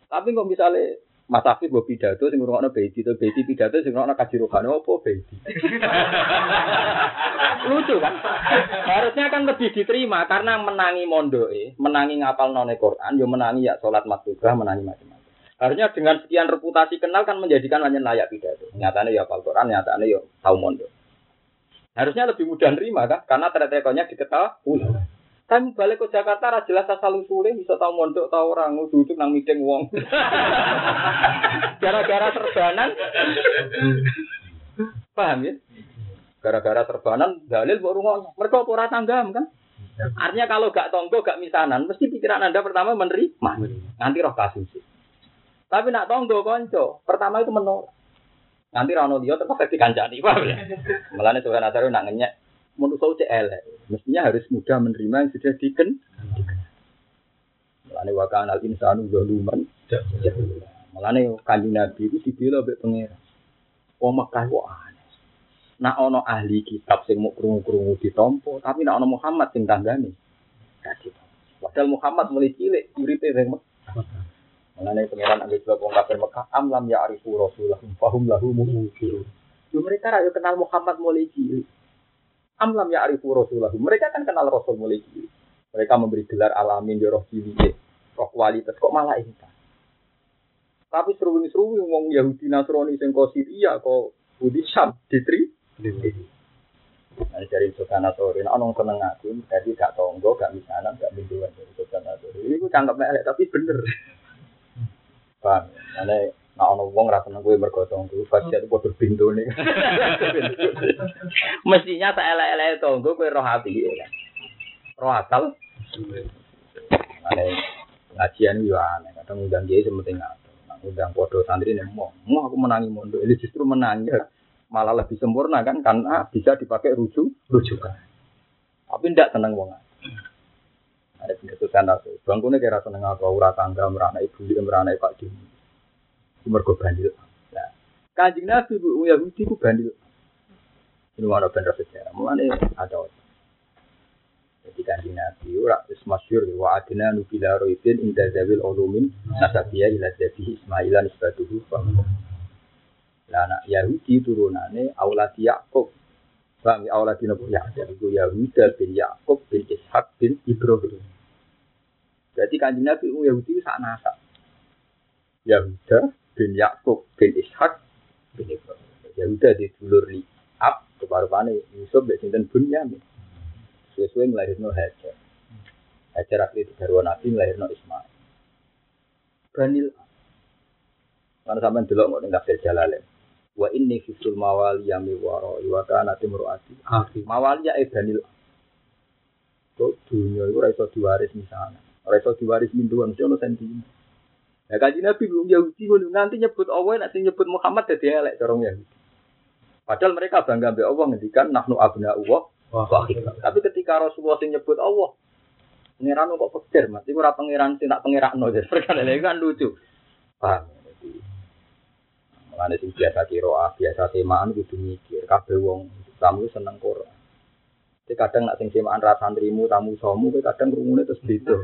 Tapi kok misalnya Mas Afif gue pidato, sing ngurungokno Bedi, itu Bedi pidato, sing ngurungokno kaji rohani, apa Bedi? Lucu kan? Harusnya kan lebih diterima karena menangi mondoe, menangi ngapal none Quran, yo menangi ya sholat maktubah, menangi macam-macam. Harusnya dengan sekian reputasi kenal kan menjadikan hanya layak pidato. Nyatanya ya hafal Quran, nyatanya ya tahu mondo. Harusnya lebih mudah nerima kan? Karena ternyata diketahui. Kan balik ke Jakarta ra jelas asal usulnya bisa tahu mondok tahu orang duduk nang meeting wong. Gara-gara serbanan. Paham ya? Gara-gara serbanan dalil mbok rungokno. Mereka ora tanggam kan? Artinya kalau gak tonggo, gak misanan, mesti pikiran Anda pertama menerima. Nanti roh kasus. Tapi nak tonggo konco, pertama itu menolak. Nanti rano dia terus dikancani, paham ya? Mulane Tuhan Asaru nak ngenyek menurut saya elek. Mestinya harus mudah menerima yang sudah diken. Mulane wakan al insanu zaluman. Mulane kanjeng Nabi itu dibela mbek pangeran. Wong Mekah kok aneh. Nak ono ahli kitab sing mau krungu-krungu ditompo, tapi nak ono Muhammad sing tanggane. Gak Padahal Muhammad mulai cilik uripe ring Mekah. Mengenai pengiran ambil dua wong kafir Mekah, amlam ya arifu rasulah, fahum lahu mungkir. Yo mereka rayu kenal Muhammad mulai cilik. Amlam ya arifu rasulah. Mereka kan kenal Rasul mulai cilik. Mereka memberi gelar alamin di roh cilik, roh kualitas kok malah ini. Tapi seru-seru ngomong Yahudi Nasrani sing kok Syria kok Budi Syam ditri. Nah, dari Sultan Nasrani, nah, nong seneng aku, jadi gak tonggo, gak misanan, gak binduan dari Sultan Nasrani. Ini gue cangkep melek, tapi bener. Paham? Ane nak ono wong ra seneng kowe mergo tonggo, pasti padha nih. Mestinya tak elek-elek tonggo kowe roh hati ya. Roh akal. Ane ngajian yo aneh, kadang undang dia sementing ngatur. Undang podo santri nih mau, mau aku menangi mondo, ini justru menangi malah lebih sempurna kan karena bisa dipakai rujuk rujukan. Tapi ndak tenang wong. Ada pendetusan aku. Bangkunya kira seneng aku, ura tangga, merana ibu, merana pak dini. Mergo bandil. Nah, kanjeng Nabi bu Yahudi ku bandil. Ini mana bener sejarah. Mulane ada jadi kanjeng Nabi ora wis masyhur wa adina nubila roidin inda zawil ulumin nasabiya ila zabi Ismailan isbatuhu Lah anak Yahudi turunane aulad Yakub. Bang aulad Nabi Yakub itu Yahuda bin Yakub bin Ishak bin Ibrahim. Jadi kanjeng Nabi itu Yahudi sak nasab. Yahuda bin Yakub bin Ishak bin Ibrahim. Yahuda di dulur li ab keparupane Yusuf bin sinten Bunyamin. Sesuai ngelahirno Hajar. Hajar akhirnya garwa Nabi ngelahirno Ismail. Banil Mana sampean delok kok ning kafir jalalain. Wa inni fisul mawali yami waro wa kana timruati. Mawali ya Banil. Kok dunia itu ora iso diwaris misalnya. Ora iso diwaris minduan, mesti ono sentimen. Ya kaji Nabi belum Yahudi nanti nyebut Allah nanti nyebut Muhammad jadi elek corong Yahudi. Padahal mereka bangga be Allah ngendikan nahnu abna Allah Tapi ketika Rasulullah sing nyebut Allah, pangeran kok pikir, Mas, iku ora pangeran sing tak pangerakno. Perkara kan lucu. Paham. Mulane sing biasa kira biasa temaan kudu mikir, kabeh wong tamu seneng Quran. Kadang nak sing semaan ra santrimu tamu somu kowe kadang krungune terus beda.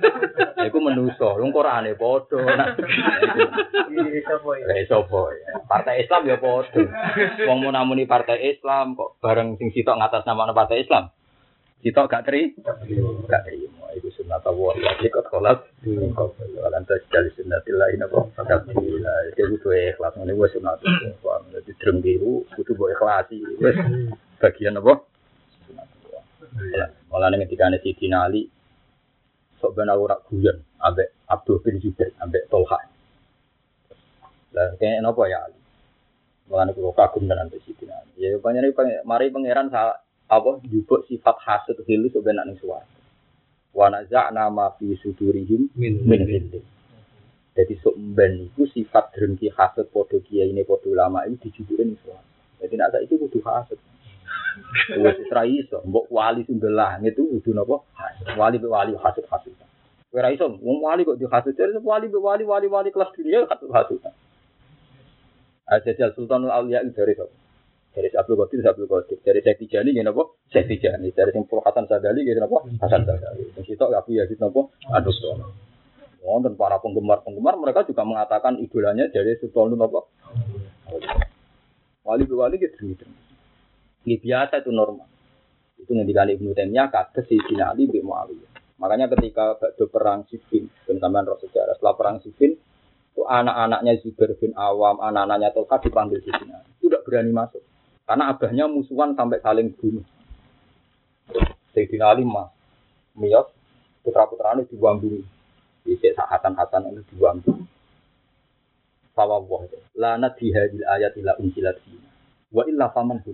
Iku menuso, lu Qur'ane padha. Eh sapa ya? Partai Islam ya padha. Wong mau namuni partai Islam kok bareng sing sitok ngatas nama partai Islam. Sitok gak teri? Gak terima. Iku sunat Allah. Jadi kok kolat. Kalau anta sekali sunatillah ini kok. Fakat bila. Itu butuh ikhlas. Ini gue sunat. Jadi drem biru. Butuh gue ikhlasi. Bagian apa? Malah nih ketika nih Siti Ali, sok ben aku rak guyon, ambek Abdul bin Zubair, ambek Tolha. Lah kayak nopo ya Ali. Malah nih kalau kagum dengan Siti Ali. Ya banyak nih mari pangeran salah apa jupuk sifat hasud hilu sebenarnya ning suwarga. Wa naza'na ma fi sudurihim Min. min. Jadi sok mben iku sifat drengki hasud padha kiai ini padha ulama ini dijujuke ning suwarga. Jadi nak saiki kudu hasud. Wes ora iso, mbok wali sundel langit itu kudu napa? Wali be wali hasud hasud. Kowe ora iso, wong wali kok dihasud jadi wali be wali wali wali kelas dunia hasud hasud. Ajajal Sultanul Auliya itu dari sapa? Dari Abdul Qadir, Abdul Qadir. Dari Syekh Tijani, gini apa? Syekh Tijani. Dari Sing Pul Hasan Sadali, gini apa? Hasan Sadali. Yang situ Abu Yazid apa? Adus Wonten para penggemar-penggemar mereka juga mengatakan idolanya dari Sultanul apa? Wali wali gitu gitu. Ini biasa itu normal. Itu ngendikan Ibnu Taimiyah si Sina Ali bin Muawiyah. Makanya ketika bakdo perang Siffin, dan sampean roh setelah perang Siffin, itu anak-anaknya Zubair bin Awam, anak-anaknya Tolka dipanggil di sini. Itu tidak berani masuk. Karena abahnya musuhan sampai saling bunuh. Sayyidina Ali mas, Miyos, putra-putranya dibuang bumi. Bisa sahatan-hatan itu dibuang bumi. Fawwah Lanat dihadil ayat ila unsilat fina. Wa illa faman.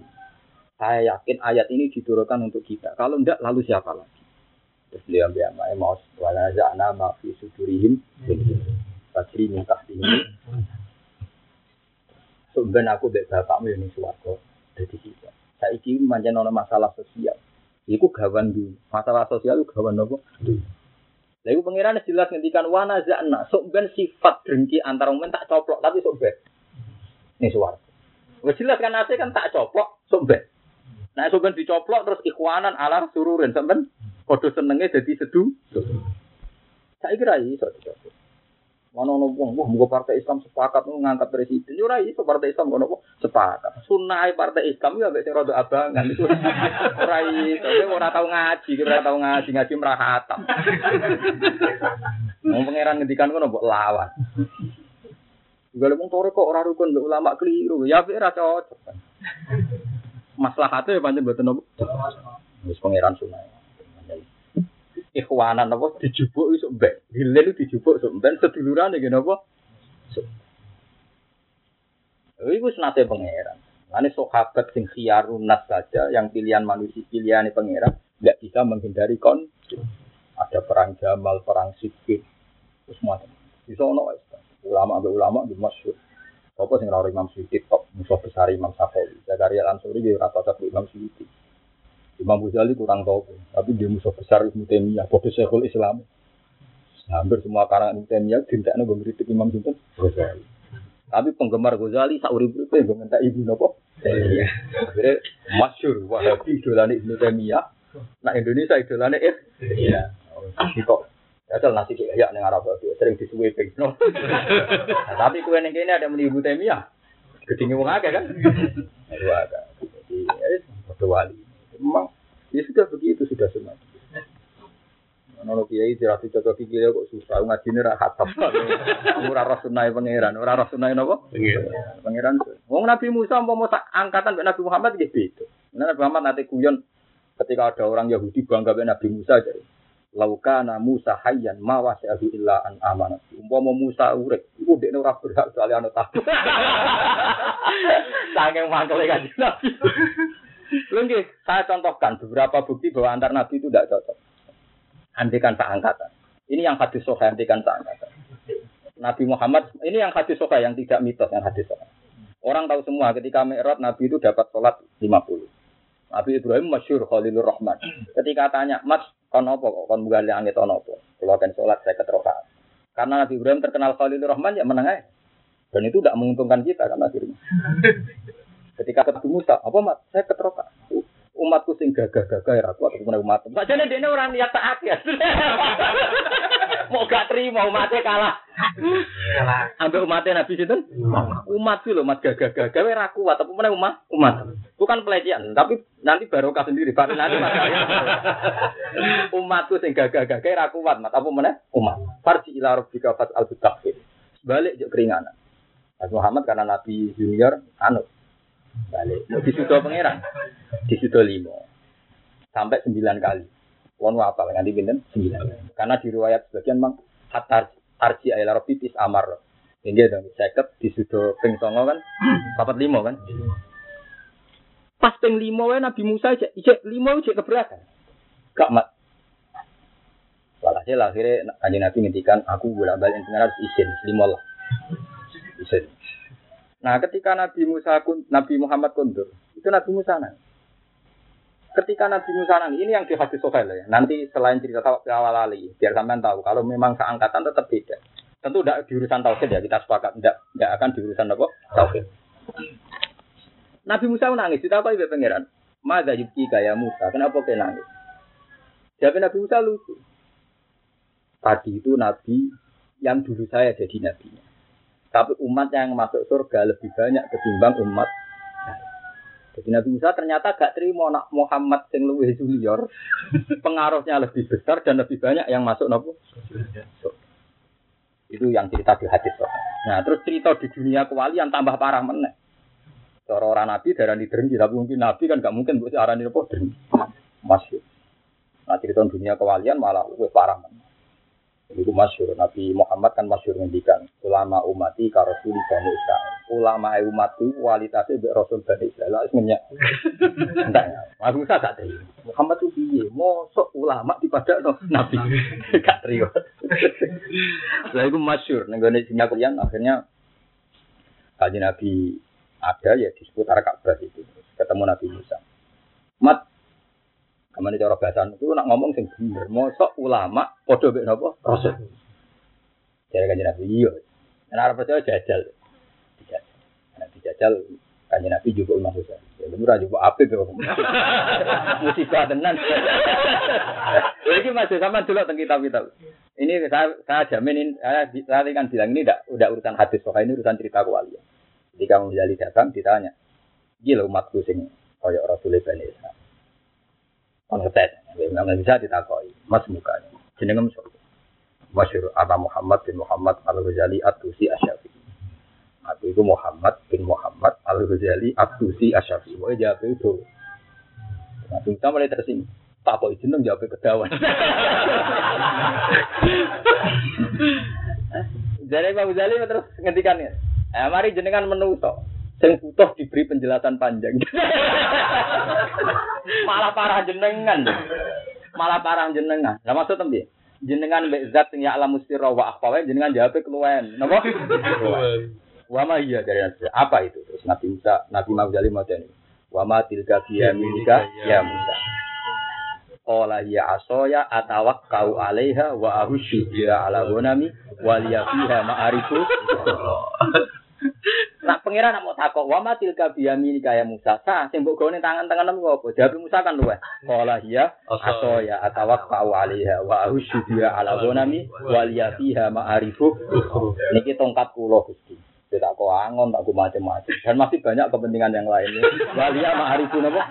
Saya yakin ayat ini diturunkan untuk kita. Kalau enggak, lalu siapa lagi? Terus beliau bilang, mau wala za'na ma fi sudurihim. Badri muntah ini. Sebenarnya aku bek bapakmu ini suwargo. Jadi kita. Saya iki manjan ono masalah sosial. Iku gawan dulu. Masalah sosial itu gawan apa? Lalu pengiran jelas ngendikan wana za'na. Sok ben sifat dengki antara umen tak coplok. Tapi sok ben. Ini. Wes jelas kan nasi kan tak coplok. Sok ben. Nah ben dicoplok terus ikhwanan alar sururin. Sok ben. Kodo senengnya jadi sedu. Saya kira iso dicoplok. Mana ono wong, wah muga partai Islam sepakat ngangkat presiden. Yo ora iso partai Islam kono sepakat. Sunah partai Islam ya mek sing rada abangan iku. Ora iso, ora tau ngaji, ora tau ngaji, ngaji merah hatam. Wong pangeran ngendikan kono mbok lawan. Juga wong tore kok ora rukun mbek ulama keliru. Ya ora cocok. Maslahatnya ya pancen mboten nopo. Wis pangeran sunah. ikhwanan apa dijubuk iso mbek. Hilen dijubuk iso mbek sedulurane ngene apa? Iku senate pangeran. Ane sahabat sing khiyarun nas saja yang pilihan manusia pilihan pangeran nggak bisa menghindari konflik. Ada perang Jamal, perang Siffin, terus macam. Bisa ono ulama ambil ulama di masyhur. Apa sing rawuh Imam Suyuti top musuh besar Imam Syafi'i. Zakaria Ansuri dia rata rata Imam Suyuti. Imam Ghazali kurang tahu, tapi dia musuh besar Ibnu Taimiyah, bodoh Syekhul Islam. Hampir semua karangan Ibnu Taimiyah dintekno gue ngritik Imam Sinten Ghazali. Tapi penggemar Ghazali sak urip itu gue minta ibu nopo. Akhirnya masyur Wahabi idolane Ibnu Taimiyah. Nah Indonesia idolane eh. Iya. Kok Asal nasi kayak ning Arab itu sering disuwe ping. No. Nah, tapi kue ning kene ada meni Ibnu Taimiyah. Gedinge wong akeh kan. Aduh akeh. Jadi ya wali. Memang ya sudah begitu sudah semua. Nono kiai tidak cocok kiai kok susah ngaji ini rahat apa? Ora roh sunai pangeran, ora roh sunai nopo? Pangeran. Wong Nabi Musa mau tak angkatan Nabi Muhammad gitu beda. Nabi Muhammad nanti kuyon ketika ada orang Yahudi bangga dengan Nabi Musa jadi laukana Musa hayyan ma wasi'ahu illa an amanat. Umpama Musa urip, iku dekne ora berhak soalé ana takut. Saking mangkele kan Nabi. Lengki, saya contohkan beberapa bukti bahwa antar nabi itu tidak cocok. Andikan seangkatan. Ini yang hadis soha andikan seangkatan. Nabi Muhammad, ini yang hadis soha yang tidak mitos, yang hadis soha. Orang tahu semua ketika Mi'raj Nabi itu dapat sholat 50. Nabi Ibrahim masyur Khalilur Rahman. Ketika tanya, Mas, kon apa kok? Kon bukan langit kon apa? Kalau kan sholat saya keterokaan. Karena Nabi Ibrahim terkenal Khalilur Rahman, ya menang aja. Dan itu tidak menguntungkan kita kan akhirnya. Ketika ketemu Musa, apa mat? Saya keteroka. Umatku sing gagah-gagah ya aku atau umat. Saja dia orang niat taat ya. Mau gak terima umatnya kalah. Ambil umatnya Nabi itu. Umat sih loh, umat gagah-gagah ya aku atau mana umat? Umat. Bukan pelecehan, tapi nanti barokah sendiri. Baru nanti Umatku sing gagah-gagah aku kuat, mat apa mana? Umat. Farji ila rabbika fat al Balik jek keringanan. Muhammad karena Nabi junior, anut balik mau disudo pangeran disudo limo sampai sembilan kali Wong apa nganti pinten sembilan karena di riwayat sebagian mang hatar arji ayla robitis amar ini dong seket disudo ping songo kan papat limo kan Pas ping lima wae Nabi Musa cek cek lima cek keberatan. Gak mat. Walhasil akhirnya kanjeng Nabi ngendikan aku bolak balik pengen harus izin lima lah. Izin. Nah ketika Nabi Musa Nabi Muhammad kundur itu Nabi Musa nang. Ketika Nabi Musa nang ini yang di hadis Sohail ya. Nanti selain cerita awal ali biar sampean tahu kalau memang seangkatan tetap beda. Tentu tidak di urusan tauhid ya kita sepakat tidak tidak akan di urusan apa tauhid. Nabi Musa nangis, kita apa ibu pangeran? Mada yubki kaya Musa, kenapa kau nangis? Jawab Nabi Musa lucu. Tadi itu Nabi yang dulu saya jadi nabinya. Tapi umat yang masuk surga lebih banyak ketimbang umat jadi Nabi Musa ternyata gak terima nak Muhammad sing luwih junior, pengaruhnya lebih besar dan lebih banyak yang masuk nopo. Itu yang cerita di hadis. Nah, terus cerita di dunia kewalian tambah parah meneh. Cara orang nabi darah di dengki, tapi mungkin nabi kan gak mungkin buat arah apa dengki. Masih. Nah cerita dunia kewalian malah lebih parah. Itu masyur. Nabi Muhammad kan masyur ngendikan ulama umati karosuli bani Israel. Ulama umatku kualitasnya be Rasul bani Israel. Harus ngenyak. Enggak. Mas Musa gak terima. Muhammad tuh piye? Mosok ulama di pada no, Nabi. gak terima. Lah itu masyur. Nenggone dunia kewalian akhirnya kaji Nabi ada ya di seputar Ka'bah itu ketemu Nabi Musa. Mat Kamane cara bahasa itu nak ngomong sing bener. Mosok ulama padha mek napa? Rasul. Jadi kan Nabi iya. Nek arep percaya jajal. Dijajal. Nah, dijajal kan Nabi juga Imam Musa. Ya murah juga apik kok. Musibah tenan. Iki masih sama dulu tentang kitab-kitab. Ini saya, saya jamin ini, saya, saya kan bilang ini tidak udah urusan hadis, pokoknya ini urusan cerita kuali. Ketika menjadi datang ditanya, gila umatku sing kaya Rasulullah Bani Israel. Kon ngetes, nggak bisa ditakoi, mas mukanya. Jenengem sapa? Masyur Aba Muhammad bin Muhammad Al-Ghazali At-Tusi Asyafi. Aku itu Muhammad bin Muhammad Al-Ghazali At-Tusi Asyafi. Pokoknya jawab itu. Nah, kita mulai tersinggung. Tak kok jeneng jawab kedawan. Jadi Pak Ghazali terus ngetikan ya. Eh, mari jenengan menuso. Sing butuh diberi penjelasan panjang. Malah parah jenengan. Malah parah jenengan. Lah maksud tembi? Jenengan mbek zat sing ya alam mustira wa akhwa jenengan jawab keluwen. Napa? Ma iya dari Nabi. Apa itu? Terus Nabi Musa, Nabi Mawjali Madani. Wa ma tilka biyaminika ya Musa. Qala ya asoya atawakkau alaiha wa ahusyu biha ala ghanami wa liya fiha ma'arifu. Nak pangeran nak mau takok wa ma tilka biyamini kaya Musa. Sa sing mbok gone tangan-tangan nemu apa? Jawab Musa kan luweh. Qala ya asoya atawakkau alaiha wa ahusyu biha ala ghanami wa liya fiha ma'arifu. Niki tongkat kula Gusti. Tidak kok angon, tak kok macam-macam. Dan masih banyak kepentingan yang lainnya. Walia ma'arifu napa?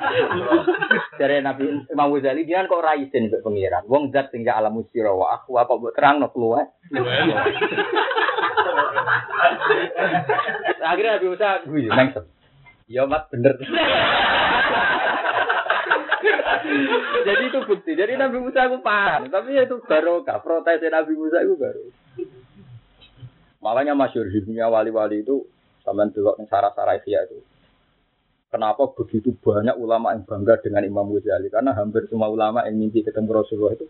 Dari Nabi Imam Ghazali dia kok raisin mbek pengiran. Wong zat sing alam musira wa aku apa mbok terangno keluar. Akhirnya Nabi Musa gue mengsem. Ya mat bener. Jadi itu bukti. Jadi Nabi Musa itu paham. Tapi itu barokah. Protes Nabi Musa itu baru. Makanya masyur di dunia wali-wali itu sampai dulu yang sarah-sarah itu. Kenapa begitu banyak ulama yang bangga dengan Imam Ghazali? Karena hampir semua ulama yang mimpi ketemu Rasulullah itu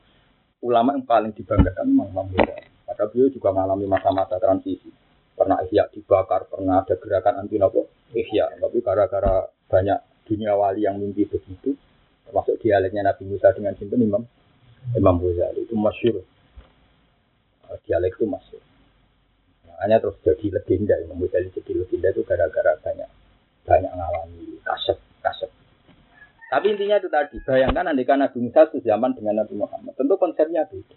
ulama yang paling dibanggakan memang Imam Ghazali. Maka beliau juga mengalami masa-masa transisi. Pernah ihya dibakar, pernah ada gerakan anti nopo ihya. Tapi gara-gara banyak dunia wali yang mimpi begitu, termasuk dialeknya Nabi Musa dengan sinten Imam Imam Ghazali itu masyur. Dialek itu masyur. Makanya terus jadi legenda, Imam Ghazali jadi legenda itu gara-gara banyak banyak ngalami kasep kasep. Tapi intinya itu tadi, bayangkan andikan Nabi Musa sejaman dengan Nabi Muhammad, tentu konsepnya beda.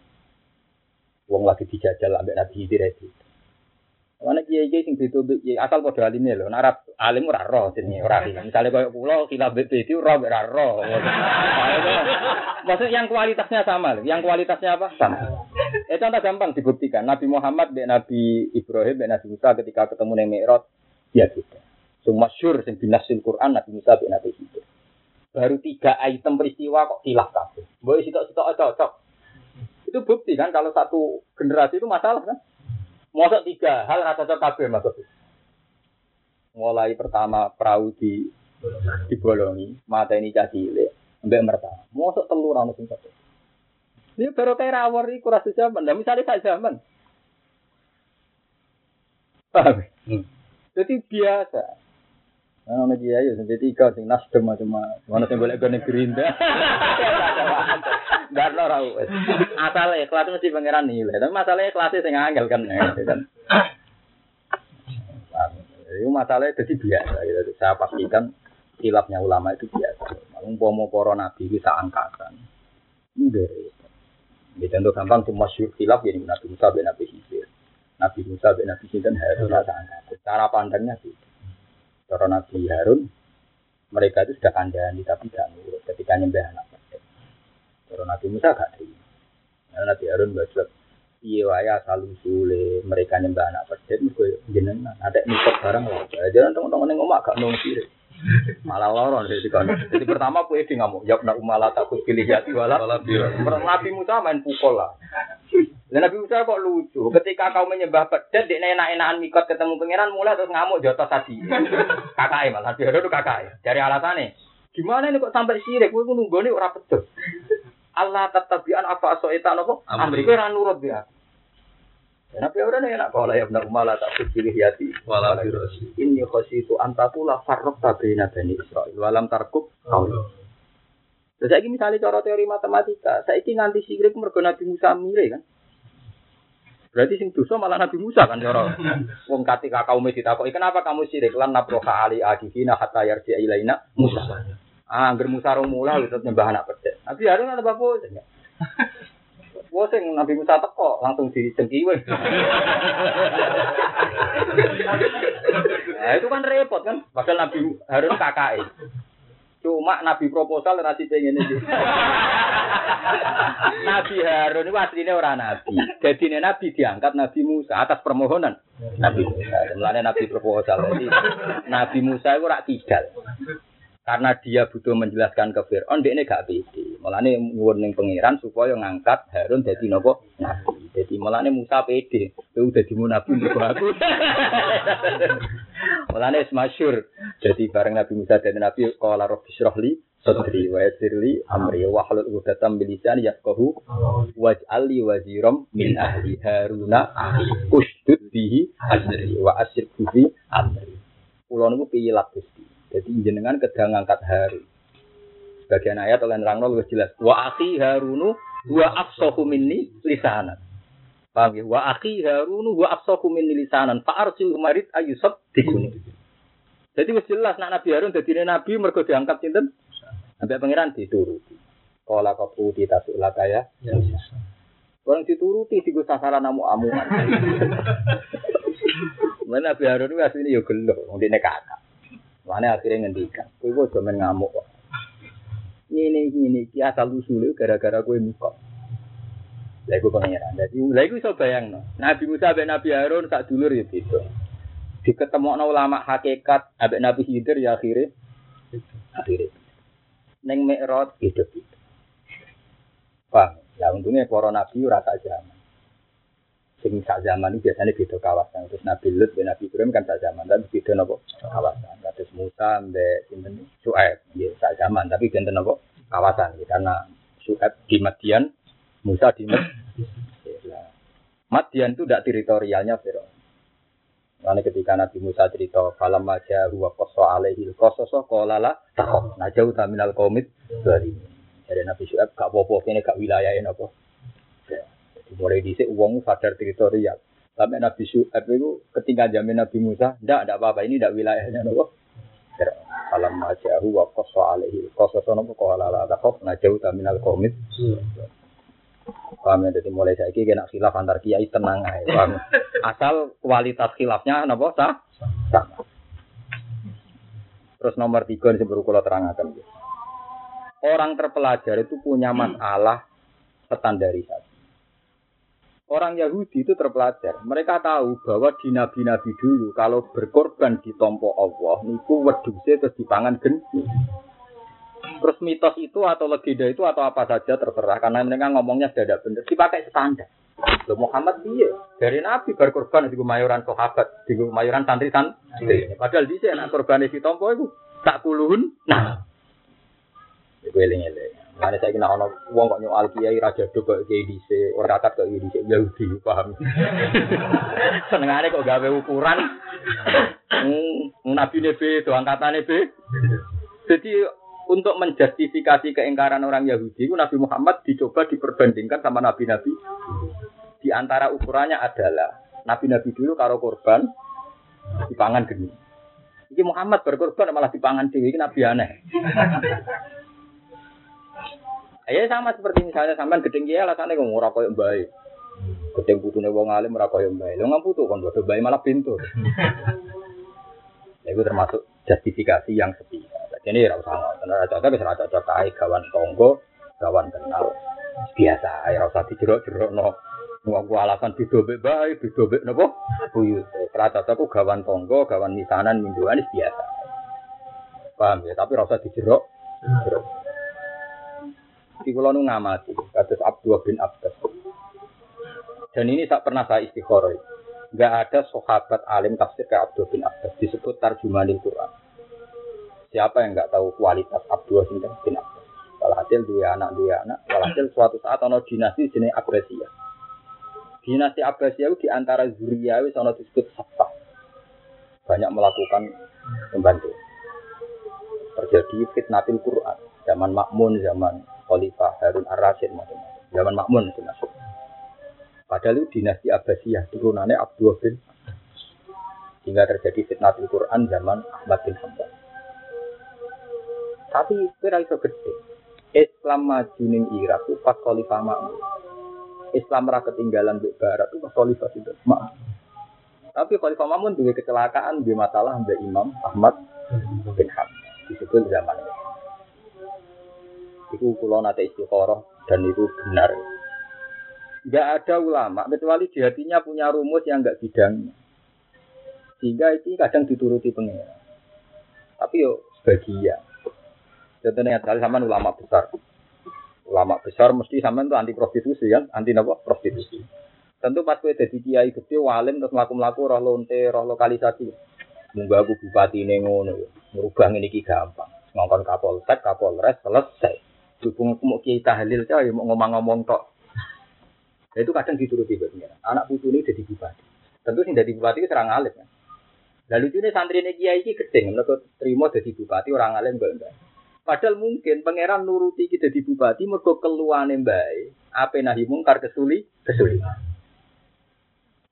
Wong lagi dijajal ambek Nabi Khidir itu. Mana kiai kiai sing itu asal pada alimnya loh, narap alim ora roh sini ora alim. Misalnya kayak pulau kita bete itu roh ora roh. Maksud yang kualitasnya sama loh, yang kualitasnya apa sama. Itu contoh gampang dibuktikan. Nabi Muhammad dan Nabi Ibrahim dan Nabi Musa ketika ketemu neng Mi'raj, ya gitu. Semua syur sing binasil Quran Nabi Musa dan Nabi Khidir. Baru tiga item peristiwa kok hilang kabeh. Boleh sitok-sitok cocok. Itu bukti kan kalau satu generasi itu masalah kan. Masa tiga hal rasa cocok kabeh maksudnya. Mulai pertama perahu di Dibolongi, mata ini cah cilik, mbek merta. Mosok telur ana sing satu. Ini baru kayak iku rasa zaman. Nah, misalnya sak zaman. Paham? Hmm. Jadi biasa. Nah, ono dia ya jadi tiga sing nasdem macam mana sing boleh gone gerinda. Enggak ora wis. Asal ikhlas mesti pangeran nilai. Tapi masalahnya kelasnya sing angel kan. ya, kan. Itu masalahnya jadi biasa. Gitu. Saya pastikan hilafnya ulama itu biasa. Umpama para nabi itu angkatan. Ini Ya contoh gampang cuma syur hilaf ya Nabi Musa bin Nabi Khidir. Nabi Musa bin Nabi Khidir Harun rasa angkatan. Cara pandangnya sih. Cara Nabi Harun mereka itu sudah kandani tapi tidak nurut ketika nyembah anak Cara Nabi Musa gak terima. Karena Nabi Harun berjawab, iya waya salu sule mereka nyembah anak pedet mergo jenengan ada mikot barang lah. Jangan teman-teman yang ngomong gak nong sirik. Malah loron jadi kan. Jadi pertama kue di ngamuk, jawab nak umala takut pilih jati wala. Nabi Musa main pukul lah. Dan Nabi Musa kok lucu. Ketika kau menyembah pedet, dia enak-enakan mikot ketemu pangeran mulai terus ngamuk jotos tadi. Kakak malah Nabi Harun itu kakak Dari alasannya, gimana ini kok sampai sirik? Kue nunggu nih orang pedet. Allah tetabian apa asoitan apa? Amri kue nurut dia. Nabi Harun enak kalau ya benar umala tak pilih yati. Wala birosi. Ini khositu antakula farrok tabina bani Israel. Walam tarkub kau. Terus saya misalnya cara teori matematika, saya ini nganti sirik mergo Nabi Musa mire kan. Berarti sing dosa malah Nabi Musa kan cara. Wong ketika kaum ditakoki, kenapa kamu sirik? Lan nabroha ali adihina hatta yarji ilaina Musa. Ah, angger Musa rong mula tetep nyembah anak. Nabi Harun ada bapak Wah, sing Nabi Musa teko langsung dicengkiwe. nah, itu kan repot kan. Padahal Nabi Harun kakak Cuma Nabi proposal nanti pengen ini. Nabi Harun itu aslinya orang Nabi. Jadi Nabi diangkat Nabi Musa atas permohonan Nabi Musa. Mulanya Nabi proposal. Jadi Nabi Musa itu rak tidak. Karena dia butuh menjelaskan ke Fir'aun, dia ini gak pede. Mulanya nyuwun ning pangeran supaya ngangkat Harun jadi nopo nabi. Jadi mulanya Musa pede. Itu udah di nabi untuk aku. mulanya semasyur. Jadi bareng Nabi Musa jadi nabi, Qala Rabbi Syrahli, Sadri wa yassirli amri wa halul uqdatam bilisan yafqahu waj'alli waziram min ahli Haruna ushdud bihi azri wa asyirku fi amri. Kulo niku piyilat Gusti. Jadi jenengan kedang ngangkat Harun. Sebagian ayat oleh nerangno lebih jelas. Wa akhi Harunu wa afsahu minni lisanan. Paham ya? Wa akhi Harunu wa afsahu minni lisanan. Fa arsil marid ayusab dikuni. Jadi wis jelas nak Nabi Harun dadi nabi mergo diangkat sinten? Sampai pangeran dituruti. Kala kaputi tasuk lakaya. Ya. Orang dituruti di sasaran namu amuan. Mana Nabi Harun itu aslinya ya gelo, wong dene kakak. Mana akhirnya ngendikan, kowe kok cuma ngamuk kok. Ini ini ki asal usul gara-gara kowe mikot. Lha pangeran. Dadi lha iku iso bayangno. Nabi Musa ambek Nabi Harun sak dulur ya beda. Diketemokno ulama hakikat ambek Nabi Khidir ya akhirnya akhirnya. Neng Mi'raj beda-beda. Paham? Ya untungnya para nabi ora sak. Sing sak zaman itu biasanya beda kawasan. Terus Nabi Lut dan Nabi Ibrahim kan sak zaman, tapi beda nopo kawasan. Terus Musa mbek sinten Su'aib, ya sak zaman, tapi beda nopo kawasan. Ya, karena Su'aib di Madian, Musa di Madian. Madian itu tidak teritorialnya Firaun. Karena ketika Nabi Musa cerita falam aja huwa koso alaihil kososo kolala takoh najau taminal komit dari dari Nabi Syuaib gak apa-apa kene gak wilayahnya apa mulai dhisik wong sadar teritorial. Sampai Nabi Syuaib itu ketika jamin Nabi Musa, ndak ndak apa-apa ini ndak wilayahnya nopo. Alam majahu wa qassa alaihi qassa nopo qala la taqaf najau minal qaumit. Paham ya, jadi mulai saya kena khilaf antar kiai tenang aja. Paham? Asal kualitas khilafnya nopo sah? Sama. Terus nomor tiga ini sebelum kalau terangkan. Orang terpelajar itu punya masalah standarisasi. Orang Yahudi itu terpelajar. Mereka tahu bahwa di nabi-nabi dulu kalau berkorban di tompo Allah, niku weduse terus dipangan geni. Terus mitos itu atau legenda itu atau apa saja terserah karena mereka ngomongnya sudah tidak benar. Dipakai standar. Loh Muhammad dia dari Nabi berkorban di mayoran sahabat, di mayoran santri santri. Padahal di sana korban di tompo itu tak kuluhun. Nah. Iku eling-eling. Mana saya kena ono uang kok nyual kiai raja do kok kiai dice, orang kakak kok kiai dice Yahudi paham. Senengane kok gawe ukuran. Nabi nebe itu angkatan nebe. Jadi untuk menjustifikasi keingkaran orang Yahudi, Nabi Muhammad dicoba diperbandingkan sama nabi-nabi. Di antara ukurannya adalah nabi-nabi dulu karo korban dipangan geni. Iki Muhammad berkorban malah dipangan dewi, ini nabi aneh. Ya sama seperti misalnya sampean gedeng kiai alasane kok ora koyo baik. Gedeng putune wong alim ora koyo baik. Lho putu kon bodo baik malah pintu. Ya, itu termasuk justifikasi yang sepi. Jadi ora usah ngoten. Ora cocok wis ora cocok kae gawan tonggo, gawan kenal. Biasa ya usah dijerok-jerokno. Wong alasan didobek bae, didobek napa? Buyut. Ora cocok ku gawan tonggo, gawan misanan mingguan biasa. Paham ya, tapi ora usah dijerok. Jerok. Kulo nu ngamati, kados Abdullah bin Abbas. Dan ini tak pernah saya istikharah. Enggak ada sahabat alim tafsir kayak Abdullah bin Abbas disebut tarjumanil Quran. Siapa yang enggak tahu kualitas Abdullah bin Abbas? Walhasil dua anak dua anak. Walhasil suatu saat ono dinasti jenis Abbasiyah. Dinasti Abbasiyah itu di antara Zuriyawi ono disebut Sabah. Banyak melakukan membantu. Terjadi fitnatil Quran. Zaman Makmun, zaman Khalifah Harun Ar-Rasyid macam-macam. Zaman Makmun itu masuk. Padahal itu dinasti Abbasiyah turunannya Abdul bin hingga terjadi fitnah Quran zaman Ahmad bin Hanbal. Tapi kira itu gede. Islam maju ning Irak itu pas Khalifah Makmun. Islam ra ketinggalan di barat itu pas Khalifah itu Makmun. Tapi Khalifah Makmun juga kecelakaan di masalah Mbak Imam Ahmad bin Hanbal disebut zaman itu. Itu kulo nate istikharah dan itu benar. Enggak ada ulama kecuali di hatinya punya rumus yang enggak bidangnya. Sehingga itu kadang dituruti pengira. Tapi yo sebagian. Contohnya kali sama ulama besar. Ulama besar mesti sama itu anti prostitusi kan, anti apa? Prostitusi. Tentu pas kowe dadi kiai gede walim terus mlaku-mlaku roh lonte, roh lokalisasi. Munggah aku bupati ini ngono, merubah ini gampang. Ngongkon kapolsek, kapolres, selesai. Dukung mau kiai tahlil cah, ya mau ngomong-ngomong tok. Nah, itu kadang dituruti tiba Anak putu ini jadi bupati. Tentu sih jadi bupati itu serang alim kan. Lalu itu santri ini kiai ini gedeng, mereka terima jadi bupati orang alim enggak enggak. Padahal mungkin pangeran nuruti kita di bupati mereka keluar baik. Apa nahi mungkar kesuli kesuli.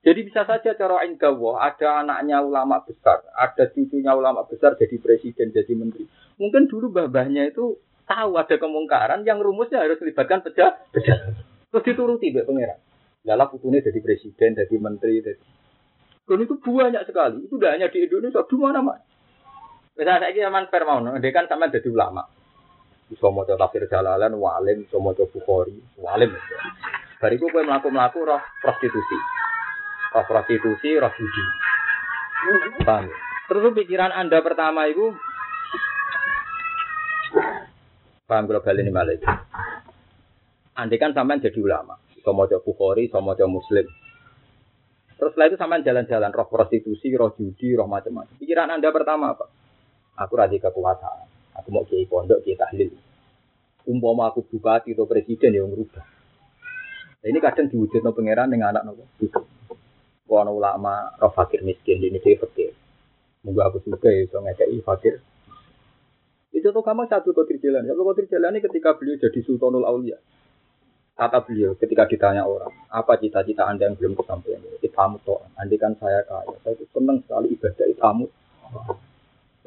Jadi bisa saja cara enggawa ada anaknya ulama besar, ada cucunya ulama besar jadi presiden, jadi menteri. Mungkin dulu babahnya itu tahu ada kemungkaran yang rumusnya harus melibatkan pejabat. Terus dituruti Mbak Pangeran. Lala putunya jadi presiden, jadi menteri, jadi dan itu banyak sekali. Itu tidak hanya di Indonesia, di mana-mana. Misalnya saya zaman Firmaun, dia kan sama jadi ulama. Bisa mau tafsir jalalan, walim, bisa mau bukhori, walim. Bariku gue melaku-melaku roh prostitusi. Roh prostitusi, roh judi. Terus pikiran Anda pertama itu Paham kalau balik ini malah Andai kan sampean jadi ulama, sama coba Bukhari, sama coba Muslim. Terus setelah itu sampean jalan-jalan, roh prostitusi, roh judi, roh macam-macam. Pikiran anda pertama apa? Aku radhi kekuasaan. Aku mau kiai pondok, kiai tahlil. Umpama aku bupati atau presiden yang merubah. Nah, ini kadang diwujud no pangeran dengan anak nopo. Kono ulama roh fakir miskin ini dia fakir. Moga aku suka ya, so fakir itu tuh kamu satu Qadir Jalani. Satu Qadir Jalani ketika beliau jadi Sultanul Aulia. Kata beliau ketika ditanya orang, apa cita-cita anda yang belum kesampaian? Itamu toh, andai kan saya kaya, saya itu senang sekali ibadah itamu.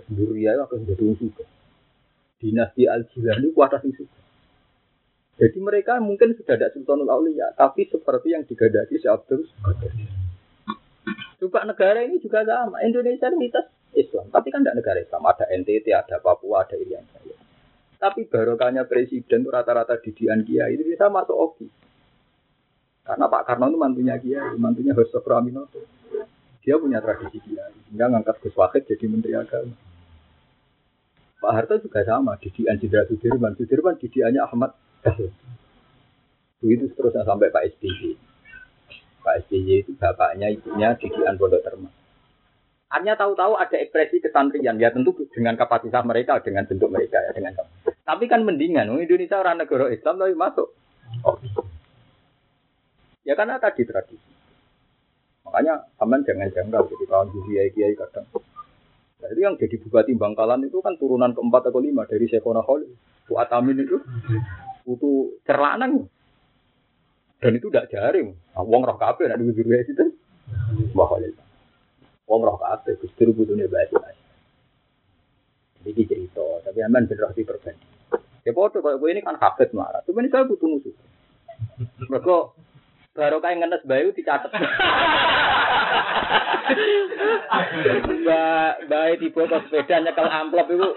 Sendiri ya, akan jadi juga. Dinasti Al Jilani kuasa sing suka. Jadi mereka mungkin sudah ada Sultanul Aulia, tapi seperti yang digadaki si Abdul. Coba negara ini juga sama. Indonesia ini mitos Islam. Tapi kan tidak negara Islam. Ada NTT, ada Papua, ada Irian Jaya. Tapi barokahnya presiden rata-rata didian kiai itu bisa masuk oki. Karena Pak Karno itu mantunya kiai, mantunya Hosso Praminoto. Dia punya tradisi kiai. Hingga ngangkat Gus Wahid jadi menteri agama. Pak Harto juga sama, didian Jenderal Sudirman. Sudirman didiannya Ahmad Begitu seterusnya sampai Pak SBY. Pak SBY itu bapaknya, ibunya didian Pondok Termas. Artinya tahu-tahu ada ekspresi kesantrian, ya tentu dengan kapasitas mereka, dengan bentuk mereka ya, dengan Tapi kan mendingan, Indonesia orang negara Islam tapi masuk. Oh. Ya karena tadi tradisi. Makanya aman jangan janggal jadi kawan kiai kiai kadang. Jadi yang jadi bupati Bangkalan itu kan turunan keempat atau lima dari Sekona Kholi. Fuad Amin itu itu cerlanang. Dan itu tidak jaring. Nah, wong roh kabeh nek di itu. Khalil. Wong roh kabeh Gusti butune bae. Jadi cerita, tapi aman ben roh diperbanding. Ya foto kalau ini kan hafid marah. Tapi ini saya butuh musuh. Mereka baru kayak ngenes bayu dicatat. Mbak Mbak tiba ke sepeda nyekel amplop itu.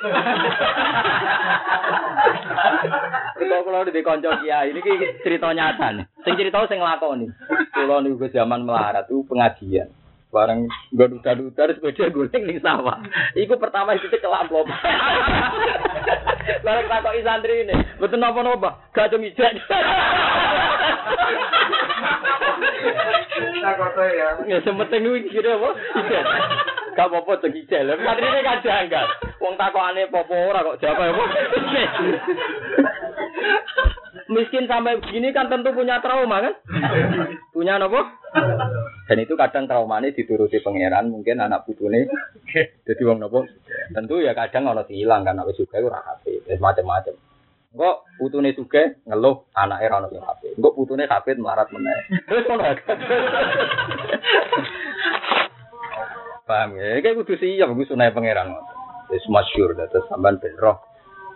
Kita kalau di konco kiai ini cerita nyata nih. Sing cerita sing nglakoni. Kula niku zaman melarat itu pengajian. Barang gak duda-duda sepeda guling ning sawah. Iku pertama itu cekel amplop. Barang takok santri ini, betul napa-napa, gak cung ijek. ya. Ya sementing kuwi kira apa? Ijek. Gak apa-apa ijek. Lah santrine kan janggal. Wong takokane apa ora kok jawab apa? Miskin sampai begini kan tentu punya trauma kan? Punya apa? Dan itu kadang trauma ini dituruti pangeran, mungkin anak putune jadi wong nopo. Tentu ya kadang ono hilang kan wis juga ora HP, macam-macam. Engko putune suge ngeluh anake ora ono HP. Engko putune HP melarat meneh. Terus ngono Paham ya? Kayak kudu siap gue sunai pangeran. Wis masyhur terus sampean ben roh.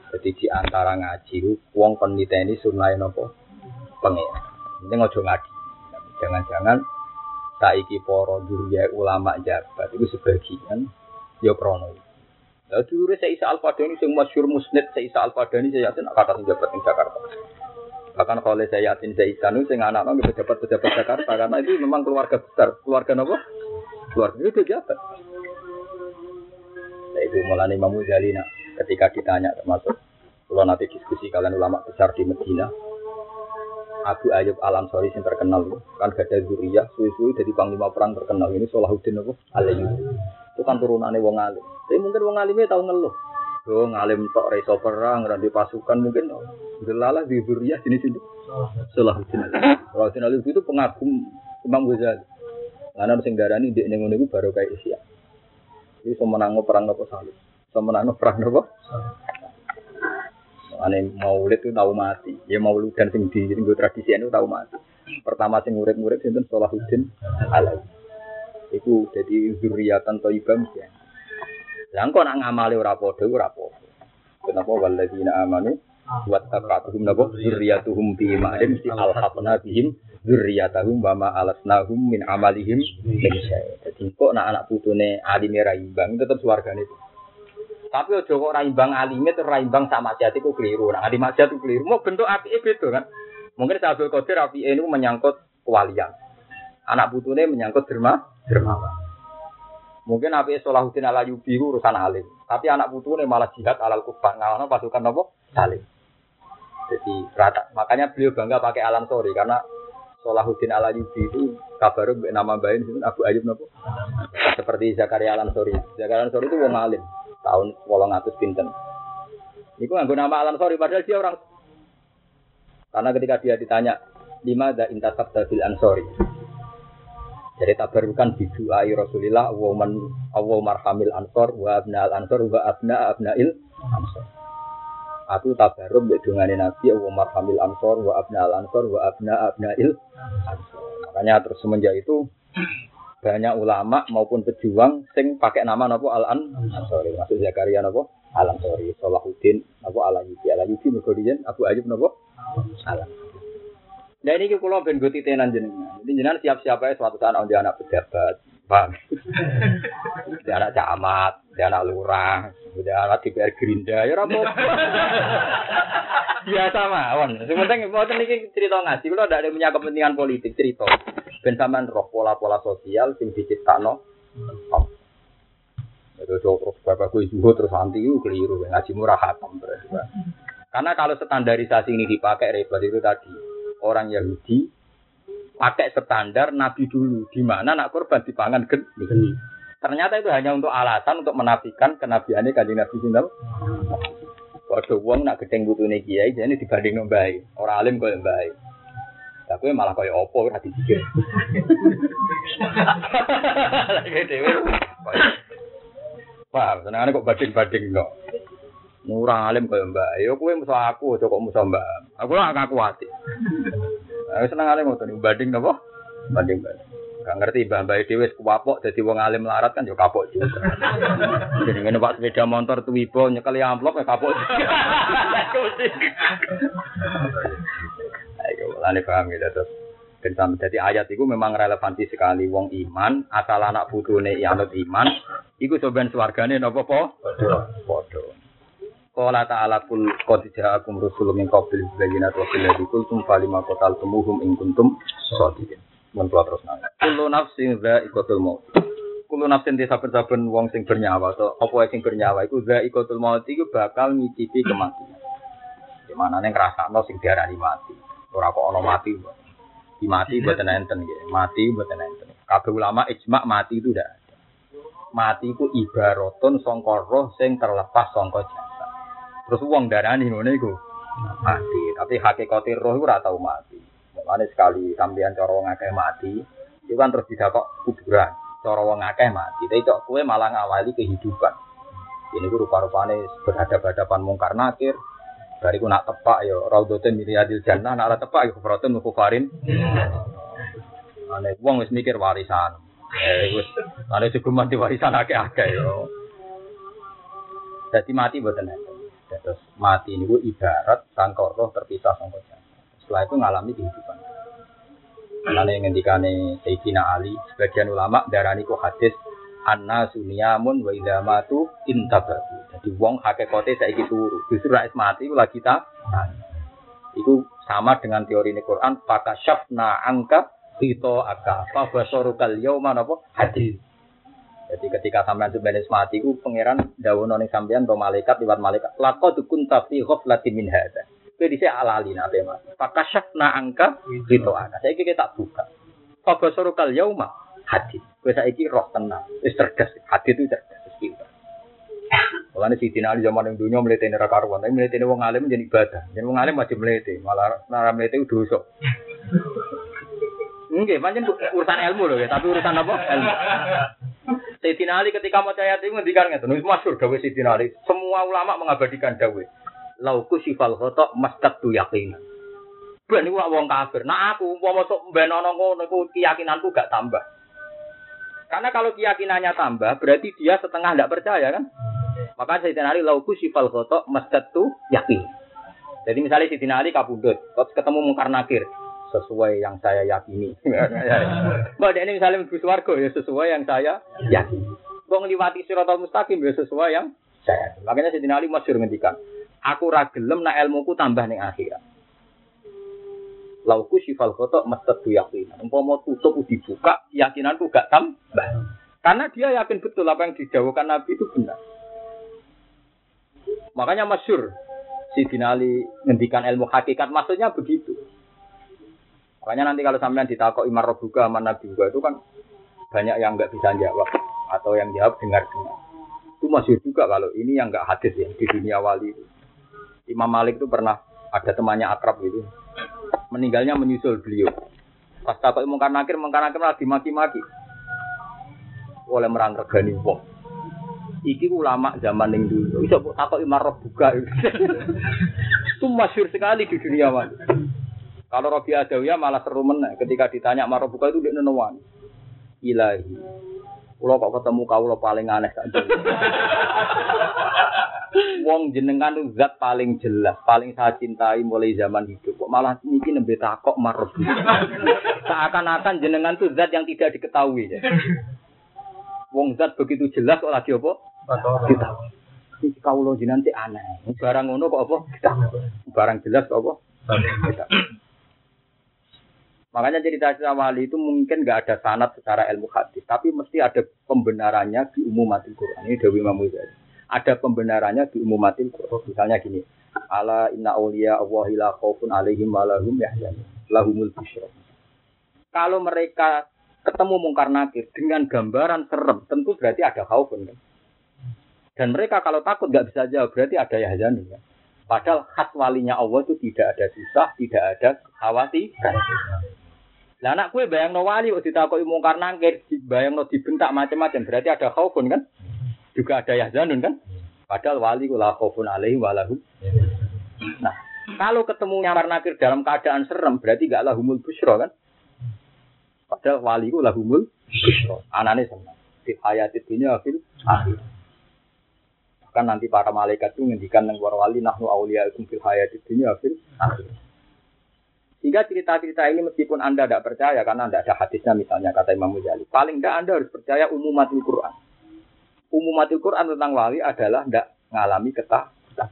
Jadi di antara ngaji wong kon niteni sunai nopo pangeran. Ini ngojo ngaji. Jangan-jangan saiki para duriya ulama jabat itu sebagian ya krono. Lah dulure Isa Al-Fadani sing masyhur musnid Isa Al-Fadani saya yakin kata jabat di Jakarta. Bahkan kalau saya yakin saya Isanu sing anak-anak pejabat-pejabat Jakarta karena itu memang keluarga besar. Keluarga apa? Keluarga itu jabat. Nah, itu mulai Imam Jalina ketika ditanya termasuk kalau nanti diskusi kalian ulama besar di Medina, Abu Ayub Al Ansori yang terkenal kan gak ada zuriyah suwi-suwi jadi panglima perang terkenal. Ini Salahuddin apa? Alayub itu kan turunannya wong alim. Tapi mungkin wong alimnya tahu ngeluh. Yo ngalim tok reso perang di pasukan mungkin gelalah di zuriyah sini sini Salahuddin Salahuddin Alayub itu pengagum Imam Ghazali karena sing darani di nengun itu baru kayak Isya ini semenang perang nopo salib semenang perang nopo Ane maulid itu tahu mati. Ya maulid dan sing di gue tradisi itu tahu mati. Pertama sing murid-murid itu Salahuddin Alawi. Iku jadi zuriatan thayyibah mesti. Lah kok nak ngamali ora padha ora apa Kenapa walladzina amanu wa taqatuhum nabo zurriyatuhum bi ma'in mesti alhaqna bihim zurriyatahum wa ma alasnahum min amalihim min syai. Dadi kok nak anak putune alime ra imbang tetep swargane itu. Tapi ojo kok raimbang alime terus raimbang sama maksiat itu keliru. Nah, di maksiat itu keliru. Mau bentuk api itu kan. Mungkin Abdul Qadir api ini menyangkut kewalian. Anak putune menyangkut derma, dermawan. Mungkin api Solahuddin ala Yubi urusan alim. Tapi anak putune malah jihad alal kufar. Ngalana pasukan apa? Salim. Jadi rata. Makanya beliau bangga pakai alam sorry karena Solahuddin ala Yubi itu kabar nama bayin Abu Ayub nopo. Seperti Zakaria Alam Sori. Zakaria Alam Sori itu wong alim tahun atus pinten. Itu nggak nama alam sorry padahal dia orang. Karena ketika dia ditanya lima ada intasab bil ansori. Jadi tabarukan bidu ayi Rasulillah man awu marhamil ansor wa abna al ansor wa abna abnail ansor. Aku tabaruk mbek dongane Nabi wa marhamil ansor wa abna al ansor wa abna abnail ansor. Makanya terus semenjak itu banyak ulama maupun pejuang sing pakai nama nopo Al An Ansori maksud Zakaria nopo Al Ansori Salahuddin nopo Al Ayyubi Al Ayyubi mergodian Abu Ayyub nopo Al Nah ini kalau ben gue titenan jenengan. Jenengan siap-siap aja suatu saat on anak pejabat, bang. dia anak camat, dia anak lurah, dia anak DPR Gerinda, ya rapo. Biasa mawon. Sementing mau ini cerita ngaji, kalau ada yang punya kepentingan politik cerita. Ben sampean roh pola-pola sosial sing diciptakno. Terus bapak gue zuhud terus anti itu keliru. Ngaji murah hatam berarti. Karena kalau standarisasi ini dipakai repot itu tadi orang Yahudi pakai standar Nabi dulu di mana nak korban dipangan geni. Ternyata itu hanya untuk alasan untuk menafikan kenabiannya kanjeng Nabi Sinten. Waduh, wong nak gedeng butune kiai, jadi dibanding nombai. Orang alim kau yang baik. Tapi malah kaya opo ora dipikir. Wah, senengane kok bading-bading kok. Murah alim kaya mbak. Ya kowe musuh aku, kok musuh mbak. Aku lah aku hati. Aku seneng alim ngoten bading napa? Bading-bading. Gak ngerti mbah dhewe wis kuwapok dadi wong alim larat kan yo kapok juga. Jadi ngene Pak sepeda motor tuwibo nyekel amplop ya kapok. Ayo, lane paham gitu terus. Dan jadi ayat itu memang relevansi sekali wong iman, asal anak putune anut iman, iku soben swargane napa po? Padha. Padha. Qala ta'ala kul qad ja'akum rusulun min qabli bayyinati wa qul ladzi kuntum falima qataltumuhum in kuntum shadiqin. Mun kula terus nang. Kullu nafsin dha'iqatul maut. Kullu nafsin di saben-saben wong sing bernyawa atau apa sing bernyawa iku dha'iqatul maut iku bakal ngicipi kematian. Di mana ning ngrasakno sing diarani mati. Ora kok ana mati. Di mati mboten enten nggih. Mati mboten enten. Kabeh ulama ijma mati itu ndak ada. Mati iku ibaratun sangka roh sing terlepas sangka jasad. Terus wong darani ngono iku mati. Tapi hakikate roh ora tau mati. Mulane sekali sampeyan cara wong akeh mati, itu kan terus didakok kuburan. Cara wong akeh mati, tapi cok kowe malah ngawali kehidupan. Ini ku rupa-rupane berhadapan-hadapan mungkar nakir. Bariku nak tepak ya raudhatin min riyadil jannah, nak ora tepak ya kufratun kufarin. Ane wong wis mikir warisan. Eh wis cukup mati warisan akeh-akeh yo. Jadi mati mboten. Terus mati ini ibarat sangkor roh terpisah sangkor jasad. Setelah itu ngalami kehidupan. Karena yang ngendikane Sayyidina Ali, sebagian ulama darani ku hadis anna sunyamun wa idza matu intabahu. Jadi wong hakikate saiki turu. Justru rais mati ku lagi ta. Iku sama dengan teori ini Quran, syafna angka hito aka fa basarukal yauma napa hadis. Jadi ketika sampean sebenarnya mati ku pangeran dawono ning sampean to malaikat liwat malaikat laqad kunta fi ghaflatin min hadza. Kowe dhisik alali nate mas. Fakashafna angka gitu ana. Saiki kita buka. Fabasorukal yauma hadis. Kowe saiki roh tenang, wis cerdas. Hadis itu cerdas wis pinter. Mulane si Dina zaman yang dunia melete nera karuan, tapi melete wong alim jadi ibadah. Jadi wong alim masih melete, malah nara itu dosa. Enggak, pancen urusan ilmu loh ya, tapi urusan apa? Ilmu. Sayyidina Ali ketika mau ayat itu ngendikan ngeten, wis masyhur dawuh Sayyidina Ali. Semua ulama mengabadikan dawuh. Lauku sifal khotok mastat tu yakin. Ben iku wong kafir. Nah aku umpama sok mbenono ngono iku keyakinanku gak tambah. Karena kalau keyakinannya tambah, berarti dia setengah tidak percaya kan? Maka Sayyidina Ali lauku sifal khotok mastat tu yakin. Jadi misalnya Sayyidina Ali kabudut, terus ketemu mungkar nakir sesuai yang saya yakini. Mbak ini misalnya mlebu swarga ya sesuai yang saya yakini. Wong liwati siratal mustaqim ya sesuai yang saya. Makanya Sayyidina Ali masyhur ngendikan, aku ra gelem nak ilmuku tambah ning akhirat. Lauku sifal khotok mastat yakin. Umpama tutup dibuka, keyakinanku gak tambah. Karena dia yakin betul apa yang didawakan Nabi itu benar. Makanya masyur si Ali ngendikan ilmu hakikat maksudnya begitu. Makanya nanti kalau sampean ditakok imar robuka sama nabi juga itu kan banyak yang nggak bisa jawab atau yang jawab dengar-dengar. Itu masih juga kalau ini yang nggak hadis ya di dunia wali itu. Imam Malik itu pernah ada temannya akrab gitu. Meninggalnya menyusul beliau. Pas takut mungkar nakir, mungkar nakir malah dimaki-maki. Oleh merang regani wong. Iki ulama zaman yang dulu. Bisa takut imar robuka. itu masyur sekali di dunia wali. Kalau Robi Adawiyah malah seru meneh ketika ditanya Marobuka itu dia nenuan. Ilahi. Kulo kok ketemu kau lo paling aneh kan. Wong jenengan itu zat paling jelas, paling saya cintai mulai zaman hidup. Kok malah niki nembe takok Marobuka. Seakan-akan jenengan itu zat yang tidak diketahui. Ya. Wong zat begitu jelas kok lagi apa? Kita. Kau lo jenengan aneh. Barang ngono kok apa? Kita. Barang jelas kok apa? Kita. Makanya cerita cerita wali itu mungkin nggak ada sanat secara ilmu hadis, tapi mesti ada pembenarannya di umum mati Quran. Ini Dewi Imam. Ada pembenarannya di umum mati Quran. Misalnya gini, ala inna awliya Allahi la alaihim wa yahzanun. Lahumul busyra. Kalau mereka ketemu mungkar nakir dengan gambaran serem, tentu berarti ada khaufun kan. Dan mereka kalau takut nggak bisa jawab, berarti ada yahzanun kan. Padahal khas walinya Allah itu tidak ada susah, tidak ada kekhawatiran. Lah anak kue bayang no wali kok ditakoki mungkar nangkir, bayang no dibentak macam-macam, berarti ada khaufun kan? Juga ada yahzanun kan? Padahal wali kula khaufun alaihi walahu. Nah, kalau ketemu nyamar nakir dalam keadaan serem, berarti gak lahumul busro kan? Padahal wali ku lahumul busro. Anane senang. Di hayat dunia fil akhir. Bahkan nanti para malaikat itu ngendikan nang wali nahnu auliya'ikum fil hayat dunia fil akhir. Sehingga cerita-cerita ini meskipun Anda tidak percaya karena tidak ada hadisnya misalnya kata Imam Mujali. Paling tidak Anda harus percaya umumatul Quran. Umumatul Quran tentang wali adalah tidak mengalami ketakutan.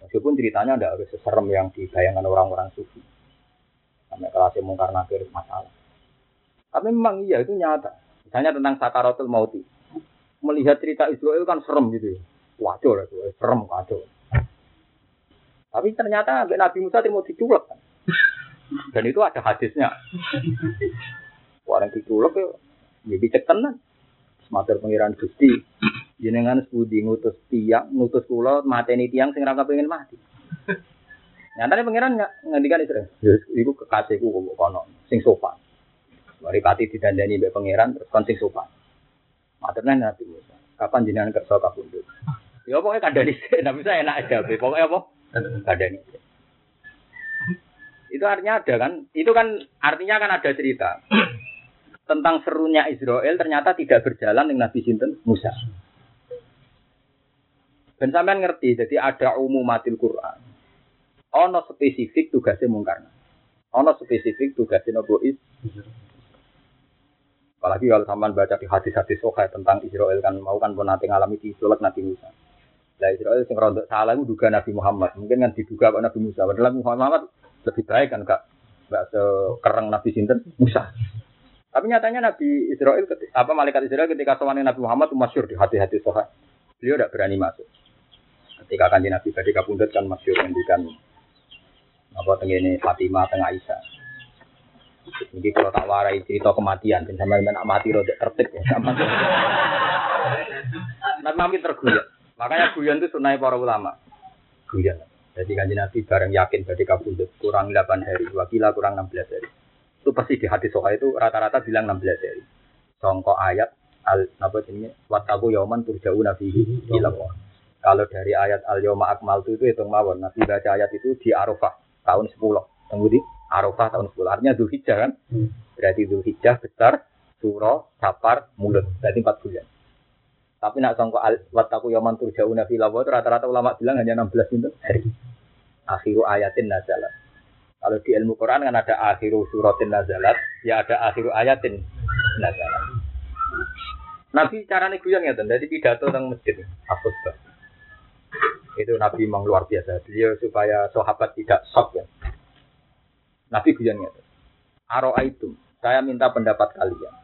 Meskipun ceritanya tidak harus seserem yang dibayangkan orang-orang sufi. Sampai kelas mungkar nakir masalah. Tapi memang iya itu nyata. Misalnya tentang sakaratul mauti. Melihat cerita Israel kan serem gitu. Wajar itu, serem kacau. Tapi ternyata Nabi Musa mau diculek kan. Dan itu ada hadisnya. Orang diculek ya, ya dicek tenan. Matur pengiran Gusti, jenengan sepudi ngutus tiang, ngutus kula mateni tiang sing ora kepengin mati. Nyatane pengiran ngendikan istri, ya iku kekasihku kok kono, sing sopan. Mari pati didandani mbek pangeran terus kon sing sopan. Maturnya Nabi Musa, kapan jenengan kerja kabundut? Ya pokoknya kandani sih, tapi saya enak aja, pokoknya apa? Kandani. Itu artinya ada kan? Itu kan artinya kan ada cerita tentang serunya Israel ternyata tidak berjalan dengan Nabi Sinten Musa. Dan sampean ngerti, jadi ada umumatil Quran. Ono spesifik tugasnya mungkar. Ono spesifik tugasnya Nabi Apalagi kalau sampean baca di hadis-hadis sokai tentang Israel kan mau kan pun nanti ngalami di Nabi Musa. Nah Israel sing rontok salah itu duga Nabi Muhammad. Mungkin kan diduga Nabi Musa. Padahal Muhammad lebih baik kan kak. Gak sekereng Nabi Sinten Musa. Tapi nyatanya Nabi Israel, apa malaikat Israel ketika soalnya Nabi Muhammad masyur di hati-hati sohat. Beliau tidak berani masuk. Ketika kan Nabi Badi Kabundet kan masyur mendikan apa tenggine Fatimah tengah Aisyah. Jadi kalau tak warai cerita kematian, sama dengan mati rodok tertib ya. Nabi makin terguyak. Makanya guyon itu sunai para ulama. Guyon. Jadi kan Nabi bareng yakin Badi Kabundet kurang 8 hari, wakila kurang 16 hari itu pasti di hadis soha itu rata-rata bilang 16 hari. Songkok ayat al apa ini wataku yoman turjau nabi bilang Kalau dari ayat al yoma akmal itu hitung mawon. Nabi baca ayat itu di Arafah tahun 10. Tunggu di Arafah tahun 10. Artinya Zulhijjah kan? Hmm. Berarti Zulhijjah besar, surah, sapar, mulut. Berarti 4 bulan. Tapi nak songko al wataku yoman turjau nabi itu rata-rata ulama bilang hanya 16 hari. Akhiru ayatin nazalat. Kalau di ilmu Quran kan ada akhiru suratin nazalat, ya ada akhiru ayatin nazalat. Nabi caranya guyon ya, dari pidato tentang masjid. Itu Nabi memang luar biasa. Beliau supaya sahabat tidak shock ya. Nabi guyon ya. Aro itu, saya minta pendapat kalian.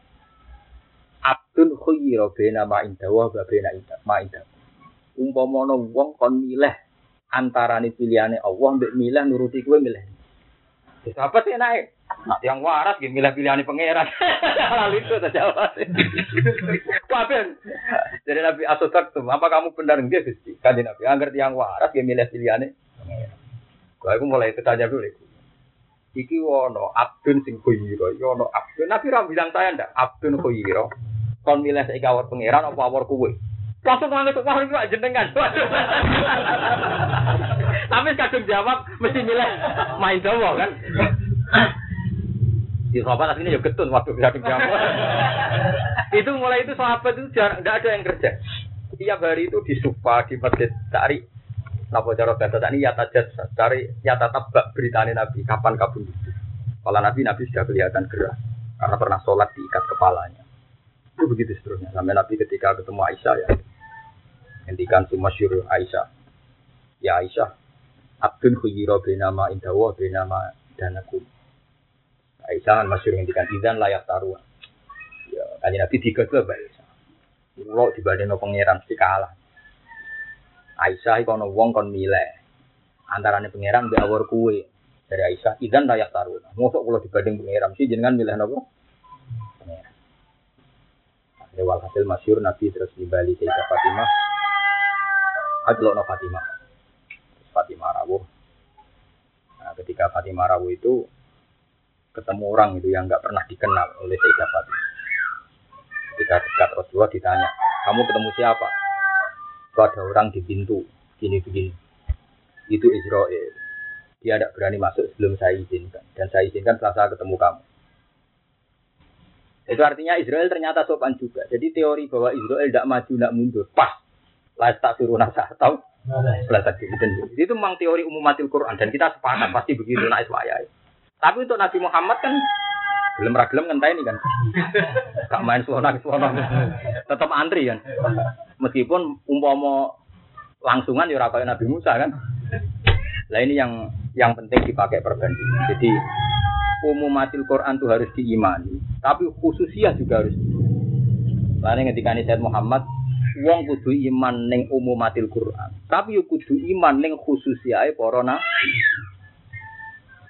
Abdun khuyiro bena ma indawa wa bena ma indawa. Umpamono wong kon milih antarane pilihane Allah mbek milih nuruti kowe milih Sahabat sih naik. Nah, yang waras gitu milih pilihan pangeran. Lalu itu saja Kabeh. Jadi Nabi Asotak tuh, apa kamu benar enggak Gusti? Kan Nabi angger yang waras dia milih pilihannya. Kalau aku mulai tanya dulu. Iki wono abdun sing khuyiro, iki wono abdun. Nabi ram bilang saya ndak abdun khuyiro. Kon milih saiki awor pangeran apa awor kuwe? Langsung nganggep wah itu jenengan. Tapi kadung jawab mesti milih main Jawa kan. Di sahabat aslinya ya ketun waktu kadung jawab. itu mulai itu sahabat itu jarang, tidak ada yang kerja. Tiap hari itu di supa di masjid cari Napa cara bahasa tadi ya tajat cari ya tetap beritanya Nabi kapan kabun itu. Kalau Nabi Nabi sudah kelihatan gerah karena pernah sholat diikat kepalanya. Itu begitu seterusnya. Sampai Nabi ketika ketemu Aisyah ya, Hentikan si masyur Aisyah. Ya Aisyah, Abdun khuyiro benama indawa benama danakum. Aisyah kan masyur hentikan izan layak taruhan. Ya, kanji Nabi tiga ke Aisyah. Kulo dibanding pangeran si kalah. Aisyah kono wong kon milih. Antarane pangeran mbek awor kuwe. Dari Aisyah, izan layak taruhan. Mosok kulo dibanding pangeran sih jenengan milih nopo? Lewal hasil masyur Nabi terus nimbali Sayyidah Fatimah. Adelok no Fatimah. Fatimah rawuh. Nah, ketika Fatimah rawuh itu ketemu orang itu yang nggak pernah dikenal oleh Sayyidah Fatimah. Ketika dekat Rasulullah ditanya, kamu ketemu siapa? Itu ada orang di pintu, gini begini. Itu Israel. Dia tidak berani masuk sebelum saya izinkan. Dan saya izinkan setelah saya ketemu kamu. Itu artinya Israel ternyata sopan juga. Jadi teori bahwa Israel tidak maju, tidak mundur. Pas. Lah tak suruh nasa atau belajar dan itu memang teori umum matil Quran dan kita sepakat pasti begitu naik wayai. Tapi untuk Nabi Muhammad kan belum ragilem ngentai ini kan. Gak main suara suara. Tetap antri kan. Meskipun umpama langsungan ya Nabi Musa kan. Lah ini yang yang penting dipakai perbandingan. Jadi umumatil Quran itu harus diimani, tapi khususiah juga harus. Lain ketika ini Said Muhammad, wong kudu iman neng umumatil Quran, tapi kudu iman neng khususiah para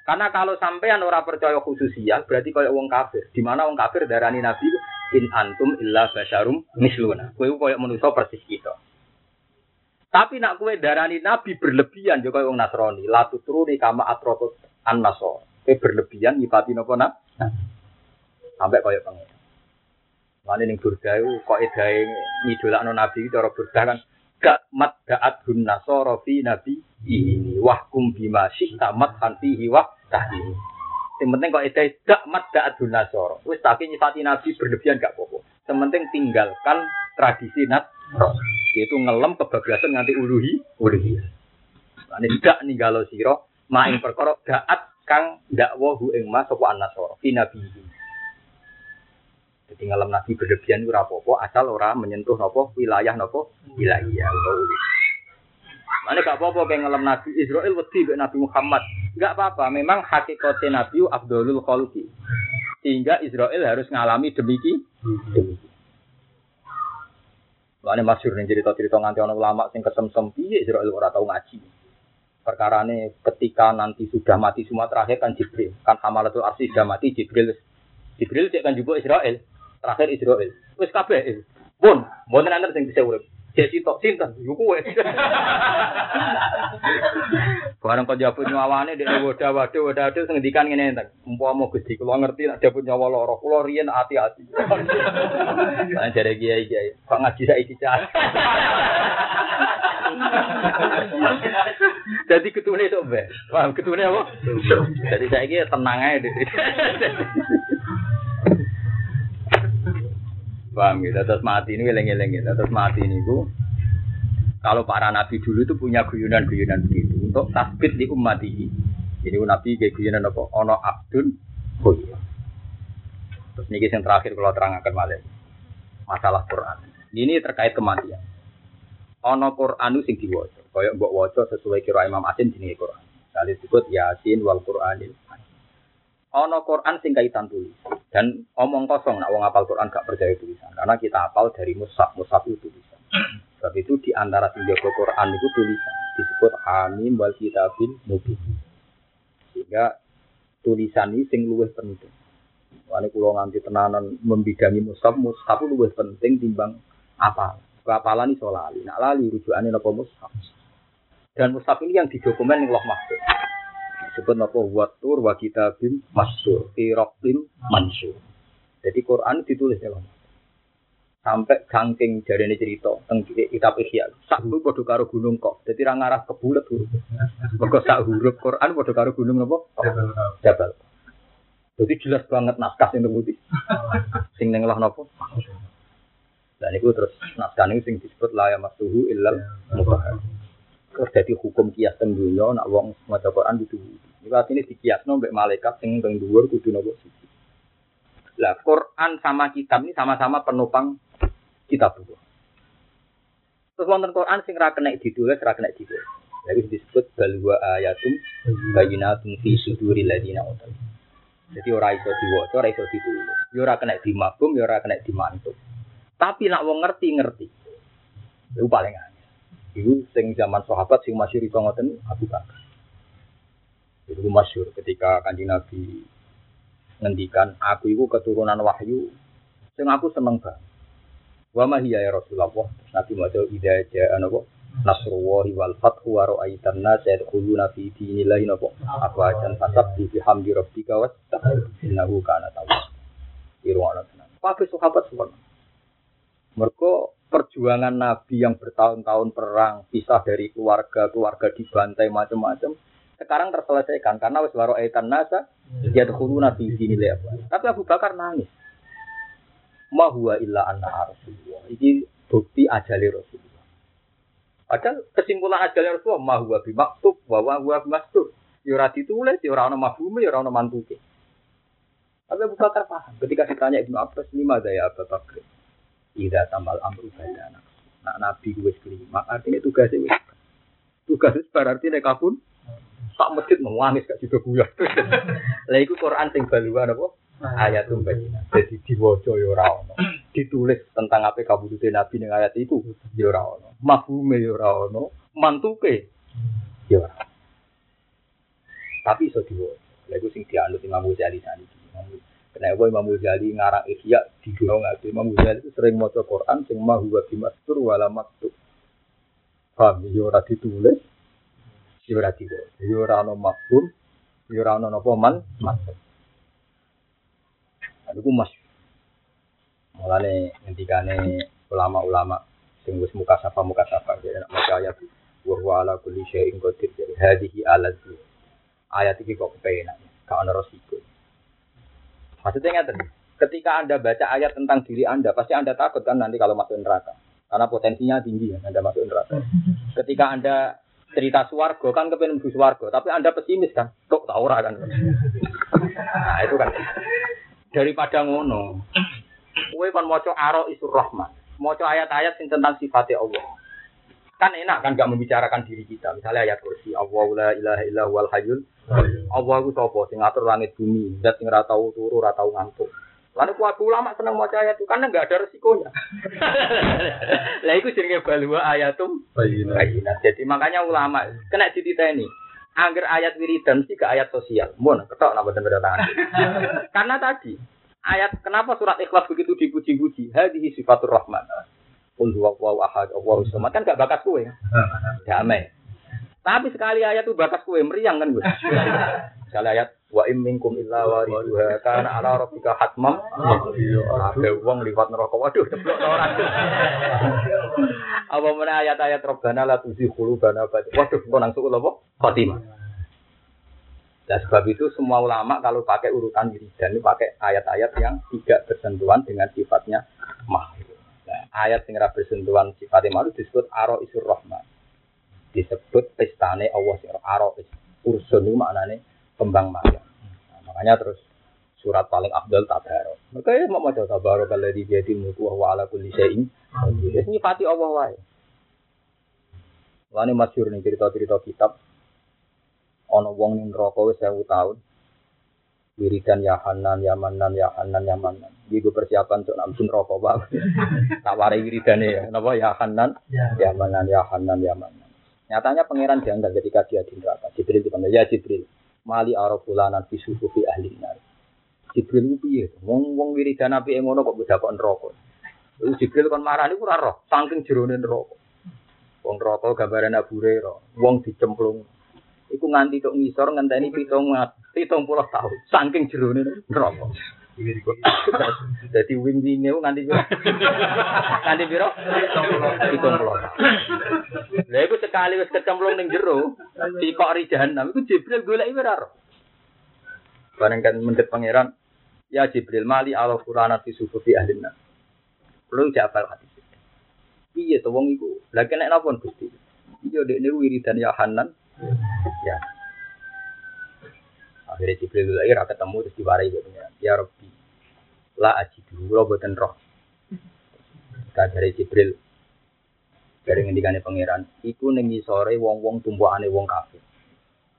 Karena kalau sampean ora percaya khususiah, berarti kaya wong kafir. Di mana wong kafir darani Nabi in antum illa basyarum misluna. Kowe koyo manusa persis kita. Tapi nak kue darani Nabi berlebihan juga wong Nasrani, latu turuni kama atrotut an Kue berlebihan nyifati nopo nak? Sampai kaya pengen. Mana ning burda itu kok edae ngidolakno Nabi cara burda kan gak mat daat nasoro fi nabi ini wahkum bima tamat hanti hiwah tahini. Yang penting kok edae gak mat daat hun nasoro. Wis tapi nyifati Nabi berlebihan gak apa-apa. Yang penting tinggalkan tradisi nat yaitu ngelem kebablasan nganti uluhi uluhi. Lan tidak ninggalo sira maing perkara daat kang dakwahu ing mas sapa an-nasara fi nabihi. Jadi ngalam nabi berlebihan ora apa-apa asal ora menyentuh napa wilayah napa wilayah utawa Mana gak apa-apa kayak ngalam Nabi Israel wedi Nabi Muhammad. Gak apa-apa, memang hakikatnya Nabi Abdulul Khalqi. Sehingga Israel harus ngalami demikian. Demikian. Lalu masyur nih cerita-cerita nganti orang ulama sing kesemsem piye Israel ora tau ngaji perkara ini ketika nanti sudah mati semua terakhir kan Jibril kan Hamalatul Arsi sudah mati Jibril Jibril cek kan juga Israel terakhir Israel. Wes kabeh pun mau nanti yang bisa urip cek sitok sinten yo kowe barang kau jawab nyawane dek wadah wadah wadah wadah sing ngendikan ngene enten umpama Gusti kula ngerti nek jawab nyawa loro kula riyen hati-hati Nah, jare kiai kiai, kok ngaji saiki cah. Jadi ketune itu be. Paham ketune apa? Jadi saya ini tenang aja. Paham gitu. Terus mati ini eleng-eleng gitu. Terus mati ini bu. Kalau para nabi dulu itu punya guyonan-guyonan begitu untuk tasbit di umat ini. Jadi nabi kayak guyonan apa? Ono abdun koyo. Terus ini yang terakhir kalau terangkan malam masalah Quran. Ini terkait kematian. Ono Quran sing diwaca. Kaya mbok waca sesuai kira Imam Asin jenenge Quran. Kali disebut Yasin wal Qur'anil Ono Quran sing kaitan tulis dan omong kosong nak wong apal Quran gak percaya tulisan karena kita apal dari mushaf mushaf itu tulisan. Sebab itu di antara tiga Quran itu tulisan disebut Hamim wal Kitabil Mubin. Sehingga tulisan ini sing luwih penting. Wani kulo nganti tenanan membidangi mushaf mushaf luwih penting timbang apal. Kapalan iso lali. Nak lali rujukannya napa mushaf. Dan mushaf ini yang didokumen yang Allah Mahfud. Disebut napa watur wa kitabim masur. Fi mansur. Jadi Quran ditulis ya Sampai gangking dari ini cerita tentang kitab Ihya. Sak padha karo gunung kok. Jadi ra ngarah ke bulet huruf. Mergo sak huruf Quran padha karo gunung napa? Jabal. Jadi jelas banget naskah yang putih. Sing neng lah napa? Dan itu terus naskah ini sing disebut layam masuhu illal mutahar. Terus jadi hukum kias tentunya nak wong maca Quran itu. Ini ini dikiasno mbek malaikat sing teng dhuwur kudu nopo siji. Lah Quran sama kitab ini sama-sama penopang kitab itu. Terus wonten Quran sing ra kena ditulis, ra kena ditulis. Jadi disebut balwa ayatum bayinatum fi suduril ladina utul. Jadi ora iso diwaca, ora iso ditulis. Ya ora kena dimagum, ya ora kena dimantuk. Tapi nak wong ngerti ngerti. Itu paling Itu sing zaman sahabat sing masyhur iso ngoten Abu Bakar. Itu masyhur ketika Kanjeng Nabi ngendikan aku itu keturunan wahyu sing aku seneng banget. Wa ma hiya ya Rasulullah. Terus Nabi maca idza jaa napa nasrullahi wal fathu wa ra'aitan nas yadkhuluna fi dinillahi napa afwajan fasabbi bihamdi rabbika wastaghfir innahu kana tawwab. Irwana tenan. Kabeh sahabat semua. Mergo perjuangan Nabi yang bertahun-tahun perang, pisah dari keluarga, keluarga dibantai macam-macam, sekarang terselesaikan karena wis waro aitan nasa dia dahulu nabi sini lepas. Tapi Abu Bakar nangis. Ma huwa illa anna Rasulullah. Ini bukti ajali Rasulullah. Padahal kesimpulan ajali Rasulullah ma huwa bimaktub wa wa huwa bimaktub. Ya ora ditulis, ya ora ono mafhume, ya ora ono mantuke. Tapi Abu Bakar paham. Ketika ditanya Ibnu Abbas, lima daya Abu Bakar. Ida tambal amru badana. Nak Nabi wis kelima, artinya tugasnya wis. Tugas berarti nek kabun tak masjid menangis gak juga buyar. Lah iku Quran sing baluan apa? Ayatum bayyinah. Jadi diwaca ya ora. Ditulis tentang apa kabudute Nabi ning ayat itu ya ora ono. Mafhume ya ora ono, mantuke ya. Tapi iso diwaca. Lah iku sing dianut Imam Ghazali. Kenapa Imam Ghazali ngarang Ihya digawe ngate Imam Ghazali itu sering maca Quran sing ma huwa bimastur wala maktub. Paham ya ora ditulis, ya ora diwaca, ya ora ono mafhum, ya ora ono napa man maksud. Iku mas. Mulane ngendikane ulama-ulama sing wis muka sapa muka sapa jadi nak maca ayat wa huwa ala kulli syai'in jadi hadhihi alat ayat iki kok kepenak gak ono resiko maksudnya ngeten ketika anda baca ayat tentang diri anda pasti anda takut kan nanti kalau masuk neraka karena potensinya tinggi ya anda masuk neraka ketika anda cerita suwargo kan kepengen bu suwargo tapi anda pesimis kan kok tau kan nah itu kan daripada ngono Kue kan moco aro isur rahman, moco ayat-ayat tentang sifatnya Allah. Kan enak kan gak membicarakan diri kita. Misalnya ayat kursi, Allah la ilaha illa huwal hayyul. Allah itu sapa sing ngatur langit bumi, zat sing ora tau turu, ora tau ngantuk. Lalu kuat ulama seneng maca ayat itu karena nggak ada resikonya. Lah iku jenenge balwa ayatum bayinah. Jadi makanya ulama kena dititeni. Angger ayat wiridan sih ke ayat sosial. Mun ketok napa tanda tangan. Karena tadi ayat kenapa surat ikhlas begitu dipuji-puji? Hadhihi sifatur rahman. Qul huwallahu ahad, Allahu samad kan gak bakas kue. Damai. Tapi sekali ayat itu bakas kue meriang kan gue. Sekali ayat wa im minkum illa wariduha kana ala rabbika hatmam. Ada wong liwat neraka. Waduh, ceplok orang. Apa mana ayat-ayat Rabbana la tuzigh qulubana. Waduh, kok nang suku apa? Khotimah. Nah, sebab itu semua ulama kalau pakai urutan wiridan ini pakai ayat-ayat yang tidak bersentuhan dengan sifatnya makhluk. Nah, ayat yang bersentuhan sifatnya makhluk disebut aro isur rahman. Disebut pestane Allah sing aro is. Ursun itu maknanya kembang mayang. Nah, makanya terus surat paling abdul tabarok. Maka ya mau maca tabarok kalau di jadi mulku wa ala kulli syai'in. Ini nyifati Allah wae. Lani masyhur nih cerita-cerita kitab ana wong ning neraka wis 1000 tahun. Wiridan ya Hanan, ya Manan, ya Hanan, ya Manan. Iki gue persiapan untuk nang neraka, Pak. tak warai wiridane ya. Napa ya Hanan, ya Manan, ya Hanan, ya Manan. Nyatanya pangeran janggal ketika dia di neraka. Jibril dipanggil, ya Jibril. Mali arafulanan fi sufufi ahli nar. Jibril piye? Wong wong wiridan api ngono kok beda kok neraka. Lalu Jibril kon marani ora roh, saking jerone neraka. Wong neraka gambaran Abu Hurairah, wong dicemplung Iku nganti tok ngisor ngenteni pitung pitung puluh tahun. Saking jerone neraka. Jadi wing winge nganti piro? Nganti piro? Pitung puluh. Lha iku sekali wis kecemplung ning jero, sikok ri jahanam iku Jibril golek ora ro. Bareng kan mendet pangeran, ya Jibril mali ala qur'ana fi sufufi ahlina. Perlu jafal hati. Iya to wong iku. Lah kena napa Gusti? Iya dekne wiridan ya Hanan, Ya. Akhirnya Jibril lagi ra ketemu terus diwarai gitu ya. Ya Rabbi. La aji dulu boten roh. Kita dari Jibril dari ngendikane pangeran, iku ning sore wong-wong tumpukane wong kafir.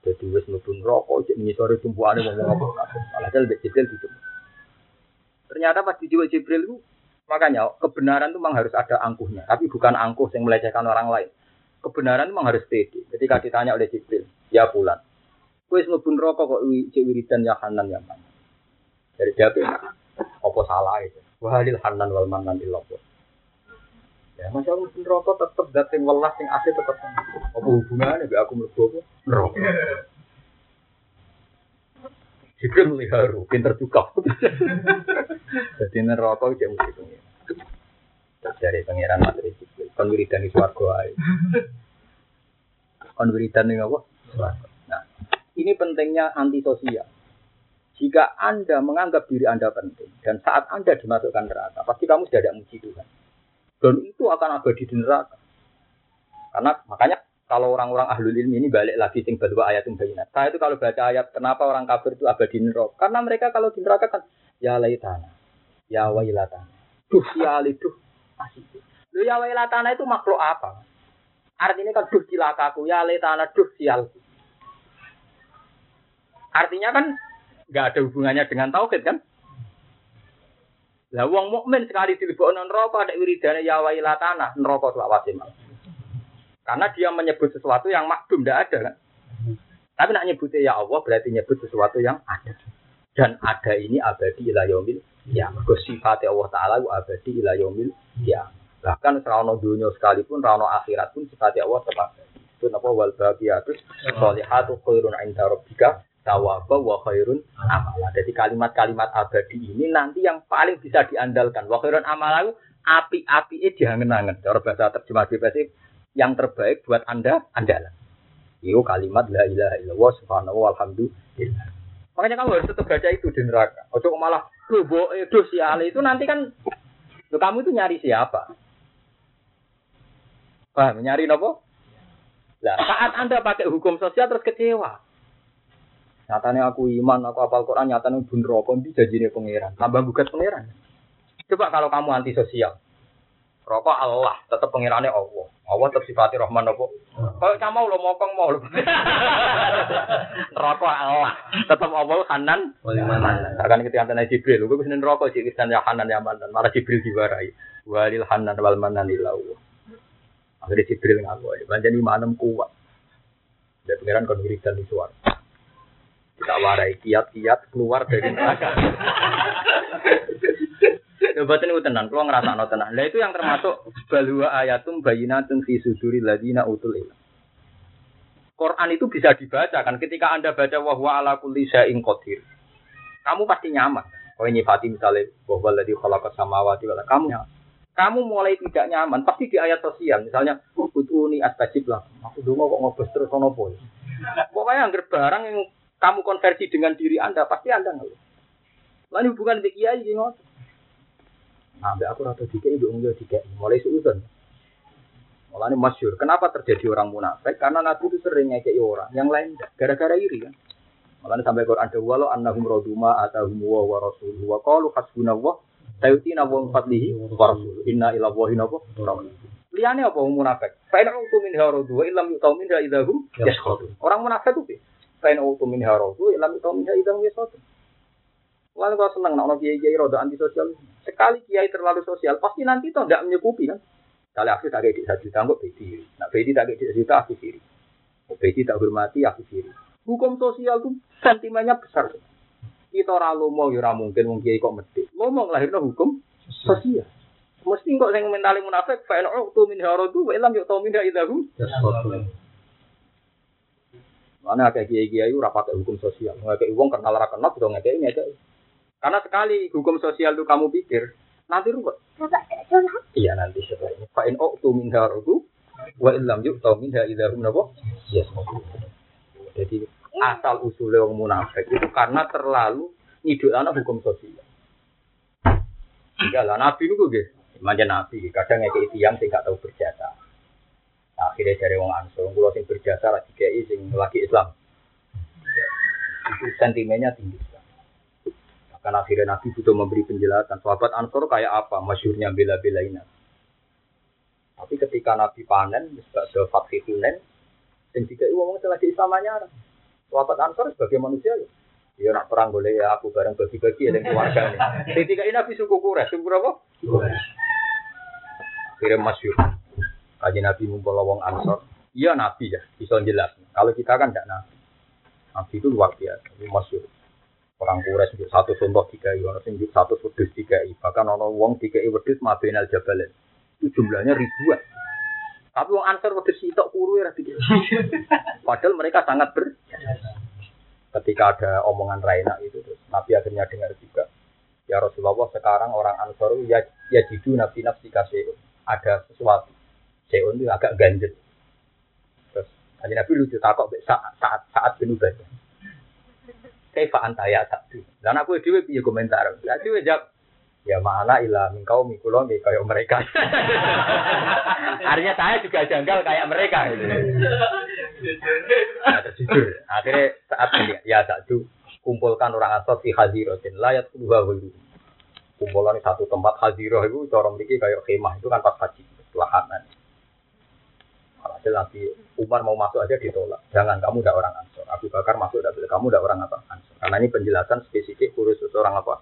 Jadi wis mlebu neraka cek ning sore tumpukane wong-wong kafir. Alhasil Jibril gitu. Ternyata pas dijiwa Jibril itu makanya kebenaran itu memang harus ada angkuhnya, tapi bukan angkuh yang melecehkan orang lain kebenaran memang harus pede. Ketika ditanya oleh Jibril, ya pulang. Kue mlebu rokok kok cek wiridan ya hanan ya mana. Dari dia apa salah itu. Wahalil hanan wal manan illallah. Ya, masya Allah mlebu neraka tetep zat sing welas sing tetep. Apa hubungannya mbek aku mlebu apa? Neraka. Jibril meliharu, pinter juga. Jadi neraka itu mesti pengiran. Dari pengiran materi Jibril. Kon wiridan di suarga. Kon wiridan ning apa? Suarga. Nah, ini pentingnya antisosial. Jika Anda menganggap diri Anda penting, dan saat Anda dimasukkan neraka, pasti kamu sudah tidak muji Tuhan. Dan itu akan abadi di neraka. Karena makanya kalau orang-orang ahlul ilmi ini balik lagi sing berdua ayat yang bayinat. Saya itu kalau baca ayat kenapa orang kafir itu abadi di neraka? Karena mereka kalau di neraka kan ya laitana, ya wailatana, duh ya duh asik. Lu ya wailatana itu makhluk apa? Artinya kan duh cilakaku, ya laitana duh sialku. Artinya kan nggak ada hubungannya dengan tauhid kan? Lah wong mukmin sekali dilebokno neraka ada wiridane ya wailatana, neraka tuh awasin. Karena dia menyebut sesuatu yang makdum tidak ada kan. Tapi nak nyebutnya ya Allah berarti nyebut sesuatu yang ada. Dan ada ini abadi ila yaumil ya. Sifat Allah taala abadi ila yaumil ya. Bahkan serana dunia sekalipun, serana akhirat pun sifat Allah tetap. Itu apa wal baqiyatus sholihatu khairun inda rabbika tawaba wa khairun amala. Jadi kalimat-kalimat abadi ini nanti yang paling bisa diandalkan. Wa khairun amala api-api itu diangen-angen. Cara bahasa terjemah bebas yang terbaik buat Anda adalah. Itu kalimat la ilaha illallah subhanahu walhamdulillah. Makanya kamu harus tetap baca itu di neraka. Ojo malah bobo itu si Ali itu nanti kan lo kamu itu nyari siapa? Paham? Nyari nopo? Nah, saat Anda pakai hukum sosial terus kecewa. Nyatanya aku iman, aku apal Quran, nyatanya bun rokok, ini janjinya pangeran. Tambah bukat pangeran. Coba kalau kamu anti sosial. Rokok Allah, tetap pengirannya Allah. Allah tetap sifati Rahman apa? Kalau kamu lo mokong mau lo. Rokok Allah, tetap Allah Hanan. Akan ketika antara Jibril, gue bisa rokok sih kita ya Hanan ya Manan. Malah Jibril diwarai. Walil Hanan wal Manan ilahu. Akhirnya Jibril ngaku. Banjir lima enam kuat. Dan pengiran kon wiridan di suara. Kita warai kiat-kiat keluar dari neraka. Batin itu tenang, kalau ngerasa no tenang. Nah itu yang termasuk balua ayatum bayinatun fi suduri ladina utul ilm. Quran itu bisa dibaca kan ketika Anda baca wahwa ala kulli syai'in qadir. Kamu pasti nyaman. Ini Fatih misalnya bahwa ladhi khalaqa samawati wala kamu. Kamu mulai tidak nyaman pasti di ayat sosial misalnya utuni astajib lah. Aku dulu kok ngobos terus ono boy. Pokoknya anggar barang yang kamu konversi dengan diri Anda pasti Anda ngeluh. Lalu hubungan dengan kiai ngotot. Nah, aku rata tiga ibu enggak tiga mulai seudon. Malah ini masyur. Kenapa terjadi orang munafik? Karena Nabi itu sering ngekei orang. Yang lain gara-gara iri kan. Malah sampai Quran ada walau annahum roduma atahum wa wa rasuluhu wa qalu hasbunallah sayutina wa fadlihi wa rasuluhu inna ila wahi napa Liane apa munafik? Fa in utu min haradu wa illam yutau min idahum yaskhatu. Orang munafik itu Fa in utu min haradu wa illam yutau min idahum yaskhatu. Lalu kalau senang, nak kiai kiai roda anti sosial. Sekali kiai terlalu sosial, pasti nanti toh tidak mencukupi kan. Kali aku tak kayak satu juta, kok bedi. Nak bedi tak kayak juta, aku siri. Bedi tak hormati, aku siri. Hukum sosial tuh sentimennya besar. Kita orang lomo, ya mungkin mungkin kiai kok mesti. Lomo ngelahirno hukum sosial. Mesti kok yang mentali munafik, fa eno tu min haradu wa ilam yuk tau min idahu. Mana kayak kiai kiai ora pakai hukum sosial. Nggak uang kenal ra kenal, sudah ngekei ngekei. Karena sekali hukum sosial itu kamu pikir, nanti ruwet. Iya nanti setelahnya. Fa'in tu minha rudu, wa illam yuk tau minha idahum nabo. Yes. Jadi asal usulnya orang munafik itu karena terlalu ngidul anak hukum sosial. Enggak lah, Nabi itu gue, manja Nabi, kadang ngekei tiang sih gak tahu berjasa. Akhirnya dari wong ansor, kalau sing berjasa lagi kayak sing lagi Islam. Itu sentimennya tinggi. Karena akhirnya Nabi butuh memberi penjelasan. Sahabat Ansor kayak apa? Masyurnya bela-belain Tapi ketika Nabi panen, ada faksi Hunen, yang tiga itu ngomong setelah Islamnya. Sahabat Ansor sebagai manusia ya. Ya nak perang boleh ya aku bareng bagi-bagi ya keluarga ini. Tiga ini Nabi suku Quraisy, suku apa? Akhirnya masyur. Kaji Nabi ngumpul wong Ansor. Iya Nabi ya, bisa jelas. Kalau kita kan tidak Nabi. Nabi itu luar biasa, masyur. Orang kures untuk satu contoh tiga i, orang sing satu wedus tiga i, bahkan orang wong tiga i wedus mabenal jabalin. Itu jumlahnya ribuan. Tapi wong Ansor wedhus sitok kuru ya. Padahal mereka sangat ber ketika ada omongan Raina itu terus Nabi akhirnya dengar juga ya Rasulullah sekarang orang Ansor ya ya jidu nabi nafsi kasih ada sesuatu seun itu agak ganjet terus tadi Nabi lucu takut saat saat saat penuh baca kaifa antaya tak tuh dan aku itu punya komentar jadi jawab Ya mana ilah mingkau mikulo kayak mereka. Artinya saya juga janggal kayak mereka. Gitu. Nah, jujur. Akhirnya saat ini ya satu kumpulkan orang asal di hadirotin layat dua wulu. Kumpulan satu tempat hadiroh itu corong dikit kayak kemah itu kan pas haji lahanan. Hasil nanti Umar mau masuk aja ditolak. Jangan kamu udah orang Ansor. Abu Bakar masuk udah kamu udah orang apa Ansor. Karena ini penjelasan spesifik khusus seorang apa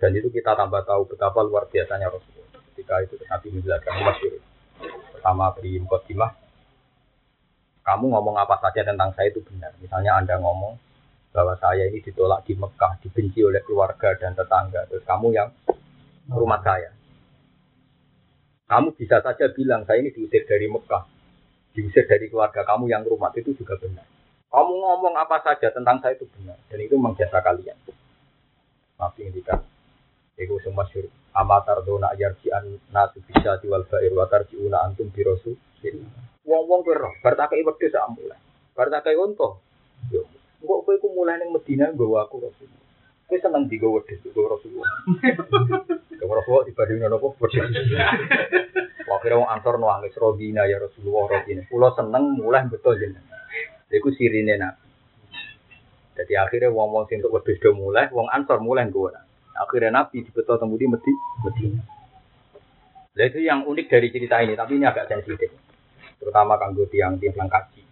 dan itu kita tambah tahu betapa luar biasanya Rasulullah. Ketika itu Nabi menjelaskan masyur. Pertama beri mukadimah. Kamu ngomong apa saja tentang saya itu benar. Misalnya Anda ngomong bahwa saya ini ditolak di Mekah, dibenci oleh keluarga dan tetangga. Terus kamu yang rumah saya. Kamu bisa saja bilang saya ini diusir dari Mekah, diusir dari keluarga kamu yang rumah itu juga benar. Kamu ngomong apa saja tentang saya itu benar dan itu mengjasa kalian. Nabi ngendikan, Iku sing masyhur. Amatar dona an nasu bisa diwal bair wa tarjiuna antum bi rasul. Wong-wong kowe roh, bar tak wedhus sak mulai. Bar tak unta. Yo, engko kowe ku mulai ning Medina nggawa aku rasul. Kowe seneng digo wedhus nggawa Rasulullah. Nggawa Rasulullah dibanding nopo wedhus. Wakil wong ansor nangis Rodina ya Rasulullah Rodina. Pulau seneng mulai betul jenengan. Iku sirine Nabi. Jadi akhirnya wong-wong sing untuk wedhus do mulai, wong ansor mulai nggawa. Akhirnya Nabi dibetul temu di Medi, Medina. Nah, itu yang unik dari cerita ini, tapi ini agak sensitif. Terutama kanggo tiang tiang kaji.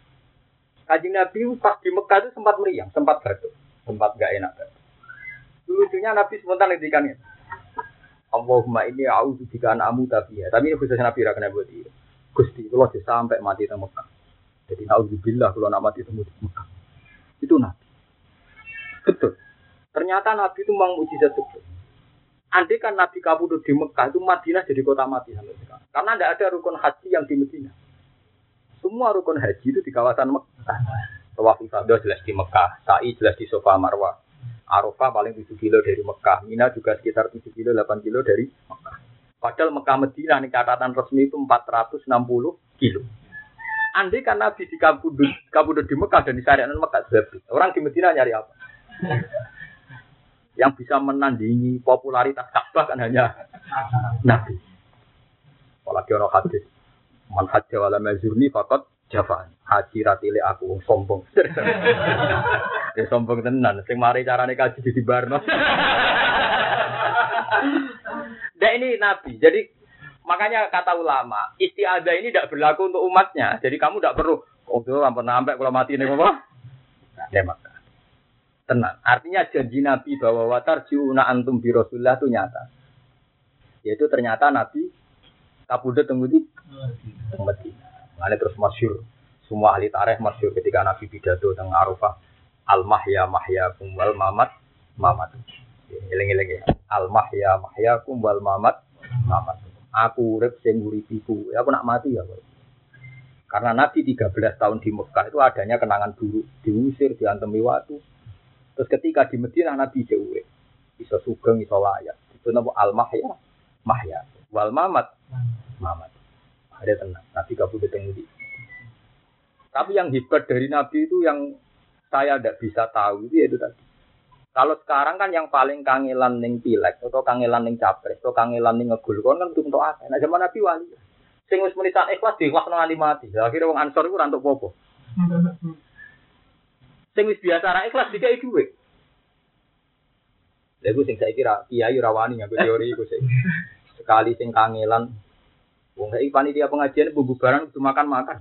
Kaji Nabi pas di Mekah itu sempat meriang, sempat batuk, sempat gak enak batuk. Lucunya Nabi spontan ngedikannya. Allahumma ini a'udzu bika an amu tapi ya. Tapi ini khusus Nabi ra kena buat itu. Gusti, kalau sampai mati di Mekah. Jadi naudzubillah kalau nak mati di Mekah. Itu Nabi. Betul. Ternyata Nabi itu memang mujizat betul. Andai kan Nabi kabudut di Mekah itu Madinah jadi kota mati sampai sekarang. Karena tidak ada rukun haji yang di Medina. Semua rukun haji itu di kawasan Mekah. Tawaf ibadah jelas di Mekah, sa'i jelas di Sofa Marwah. Arafah paling 7 kilo dari Mekah, Mina juga sekitar 7 kilo, 8 kilo dari Mekah. Padahal Mekah Medina ini catatan resmi itu 460 kilo. Andai kan Nabi di kabudut, di Mekah dan di syariat Mekah, orang di Medina nyari apa? yang bisa menandingi popularitas Ka'bah kan hanya Nabi. Apalagi orang hadis. Man hajja wala mazurni fakot javan. Haji ratile aku sombong. ya sombong tenan. Sing mari carane kaji di barno. Nah ini Nabi. Jadi makanya kata ulama, istiadah ini tidak berlaku untuk umatnya. Jadi kamu tidak perlu, oh tuh ampun sampai kalau mati ini apa? Nah, maka tenang. Artinya janji Nabi bahwa watar jiuna antum bi Rasulullah itu nyata. Yaitu ternyata Nabi kabudut tunggu di Medina. Mengenai terus masyur. Semua ahli tarikh masyur ketika Nabi pidato tentang Arafah. Al mahya mahya kumbal mamat mamat. Eling-eling ya. Al mahya mahya kumbal mamat mamat. Aku urip sing uripiku. Ya aku nak mati ya. Karena Nabi 13 tahun di Mekah itu adanya kenangan buruk, diusir, diantemi waktu, Terus ketika di Medina Nabi jauh, bisa sugeng, bisa layak. Itu nama al mahya, mahya. Wal mamat, mamat. Ada tenang. Nabi kabur ketemu di. Tapi yang hebat dari Nabi itu yang saya tidak bisa tahu itu yaitu tadi. Kalau sekarang kan yang paling kangelan ning pilek atau kangelan ning capres atau kangelan ning ngegul kan kan untuk apa? Nah zaman Nabi wali. Sing wis menisan ikhlas di waktu nganti mati. Akhirnya wong Ansor iku ora entuk popo. Sing wis biasa ra ikhlas dikai dhuwit. Lha iku sing saiki ra kiai rawani ngaku teori iku sing sekali sing kangelan wong saiki panitia pengajian bubu barang itu makan-makan.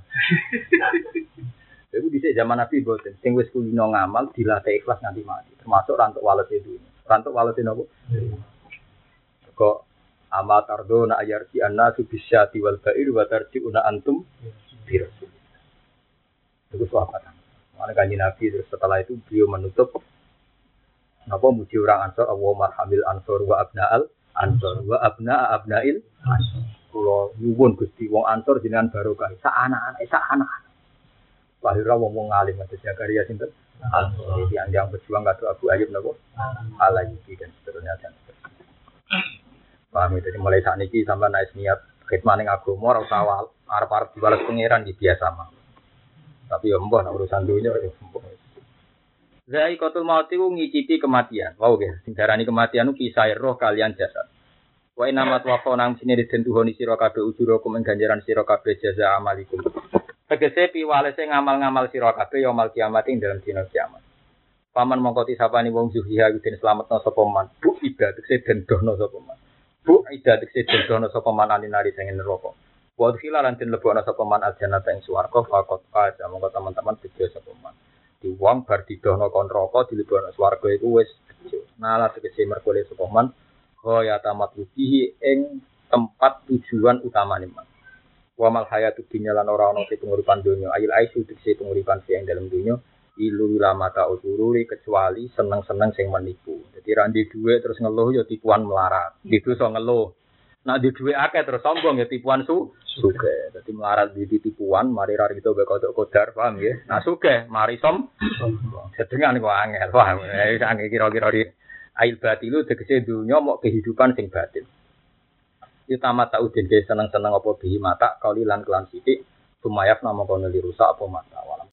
Iku dhisik zaman Nabi boten sing wis kulino ngamal dilatih ikhlas nganti mati, termasuk rantuk walet itu. Rantuk walet nopo? Kok ama tardona ayarti anna subisyati wal ba'ir wa tarji'una antum bi rasul. Itu sahabat. Mana kanji Nabi terus setelah itu beliau menutup Napa muji orang ansor Allah marhamil ansor wa abna'al ansor wa abna'a abna'il ansor. Kula nyuwun Gusti wong ansor jenengan barokah sak anak-anak sak anak. Lahirah wong wong ngalim Mas Zakaria sinten? Jadi yang yang berjuang kata Abu Ayyub napa? Alayubi dan seterusnya dan seterusnya. Paham ya? Jadi mulai saat ini sampai naik niat khidmat ning agama ora usah awal arep-arep dibalas pangeran di biasa mah. Tapi ya mbah urusan dunia ya mbah. Zai kotul mati ku ngicipi kematian. Wow ya, sing darani kematian ku kisah roh kalian jasad. Wa inna mat wafa nang sini ditentuhoni sira kabeh ujurakum ing ganjaran sira kabeh jaza amalikum. Tegese piwalese ngamal-ngamal sira kabeh mal kiamat ing dalam dina kiamat. Paman mongko tisapani wong zuhiha den slametno sapa man. Bu ibadah tegese den dono sapa man. Bu ibadah tegese den dono sapa man alinari sing neraka. Wa khila lan den lebokno sapa man aljana ing swarga fakot faza mongko teman-teman bejo sapa man. Di wong bar didono kon neraka dilebokno swarga iku wis bejo. Nala tegese merkole sapa man kaya tamat rubihi ing tempat tujuan utama man. wa mal hayatu dunya lan ora ana penguripan donya ayil aisu dikse penguripan sing dalam donya ilu lamata usururi kecuali seneng-seneng sing menipu. Jadi randi duwe terus ngeluh ya tipuan melarat. Itu so ngeluh. Nah di duwe akeh terus sombong ya tipuan su suge. Jadi melarat di tipuan mari rari itu kodok kodar paham ya. Nah suge mari som sedengan kok angel paham. Eh angel kira-kira di ail batilu tegese dunya mau kehidupan sing batin. Utama tak udin seneng-seneng apa bihi mata kali lan kelan sithik sumayaf nama kono rusak apa mata walam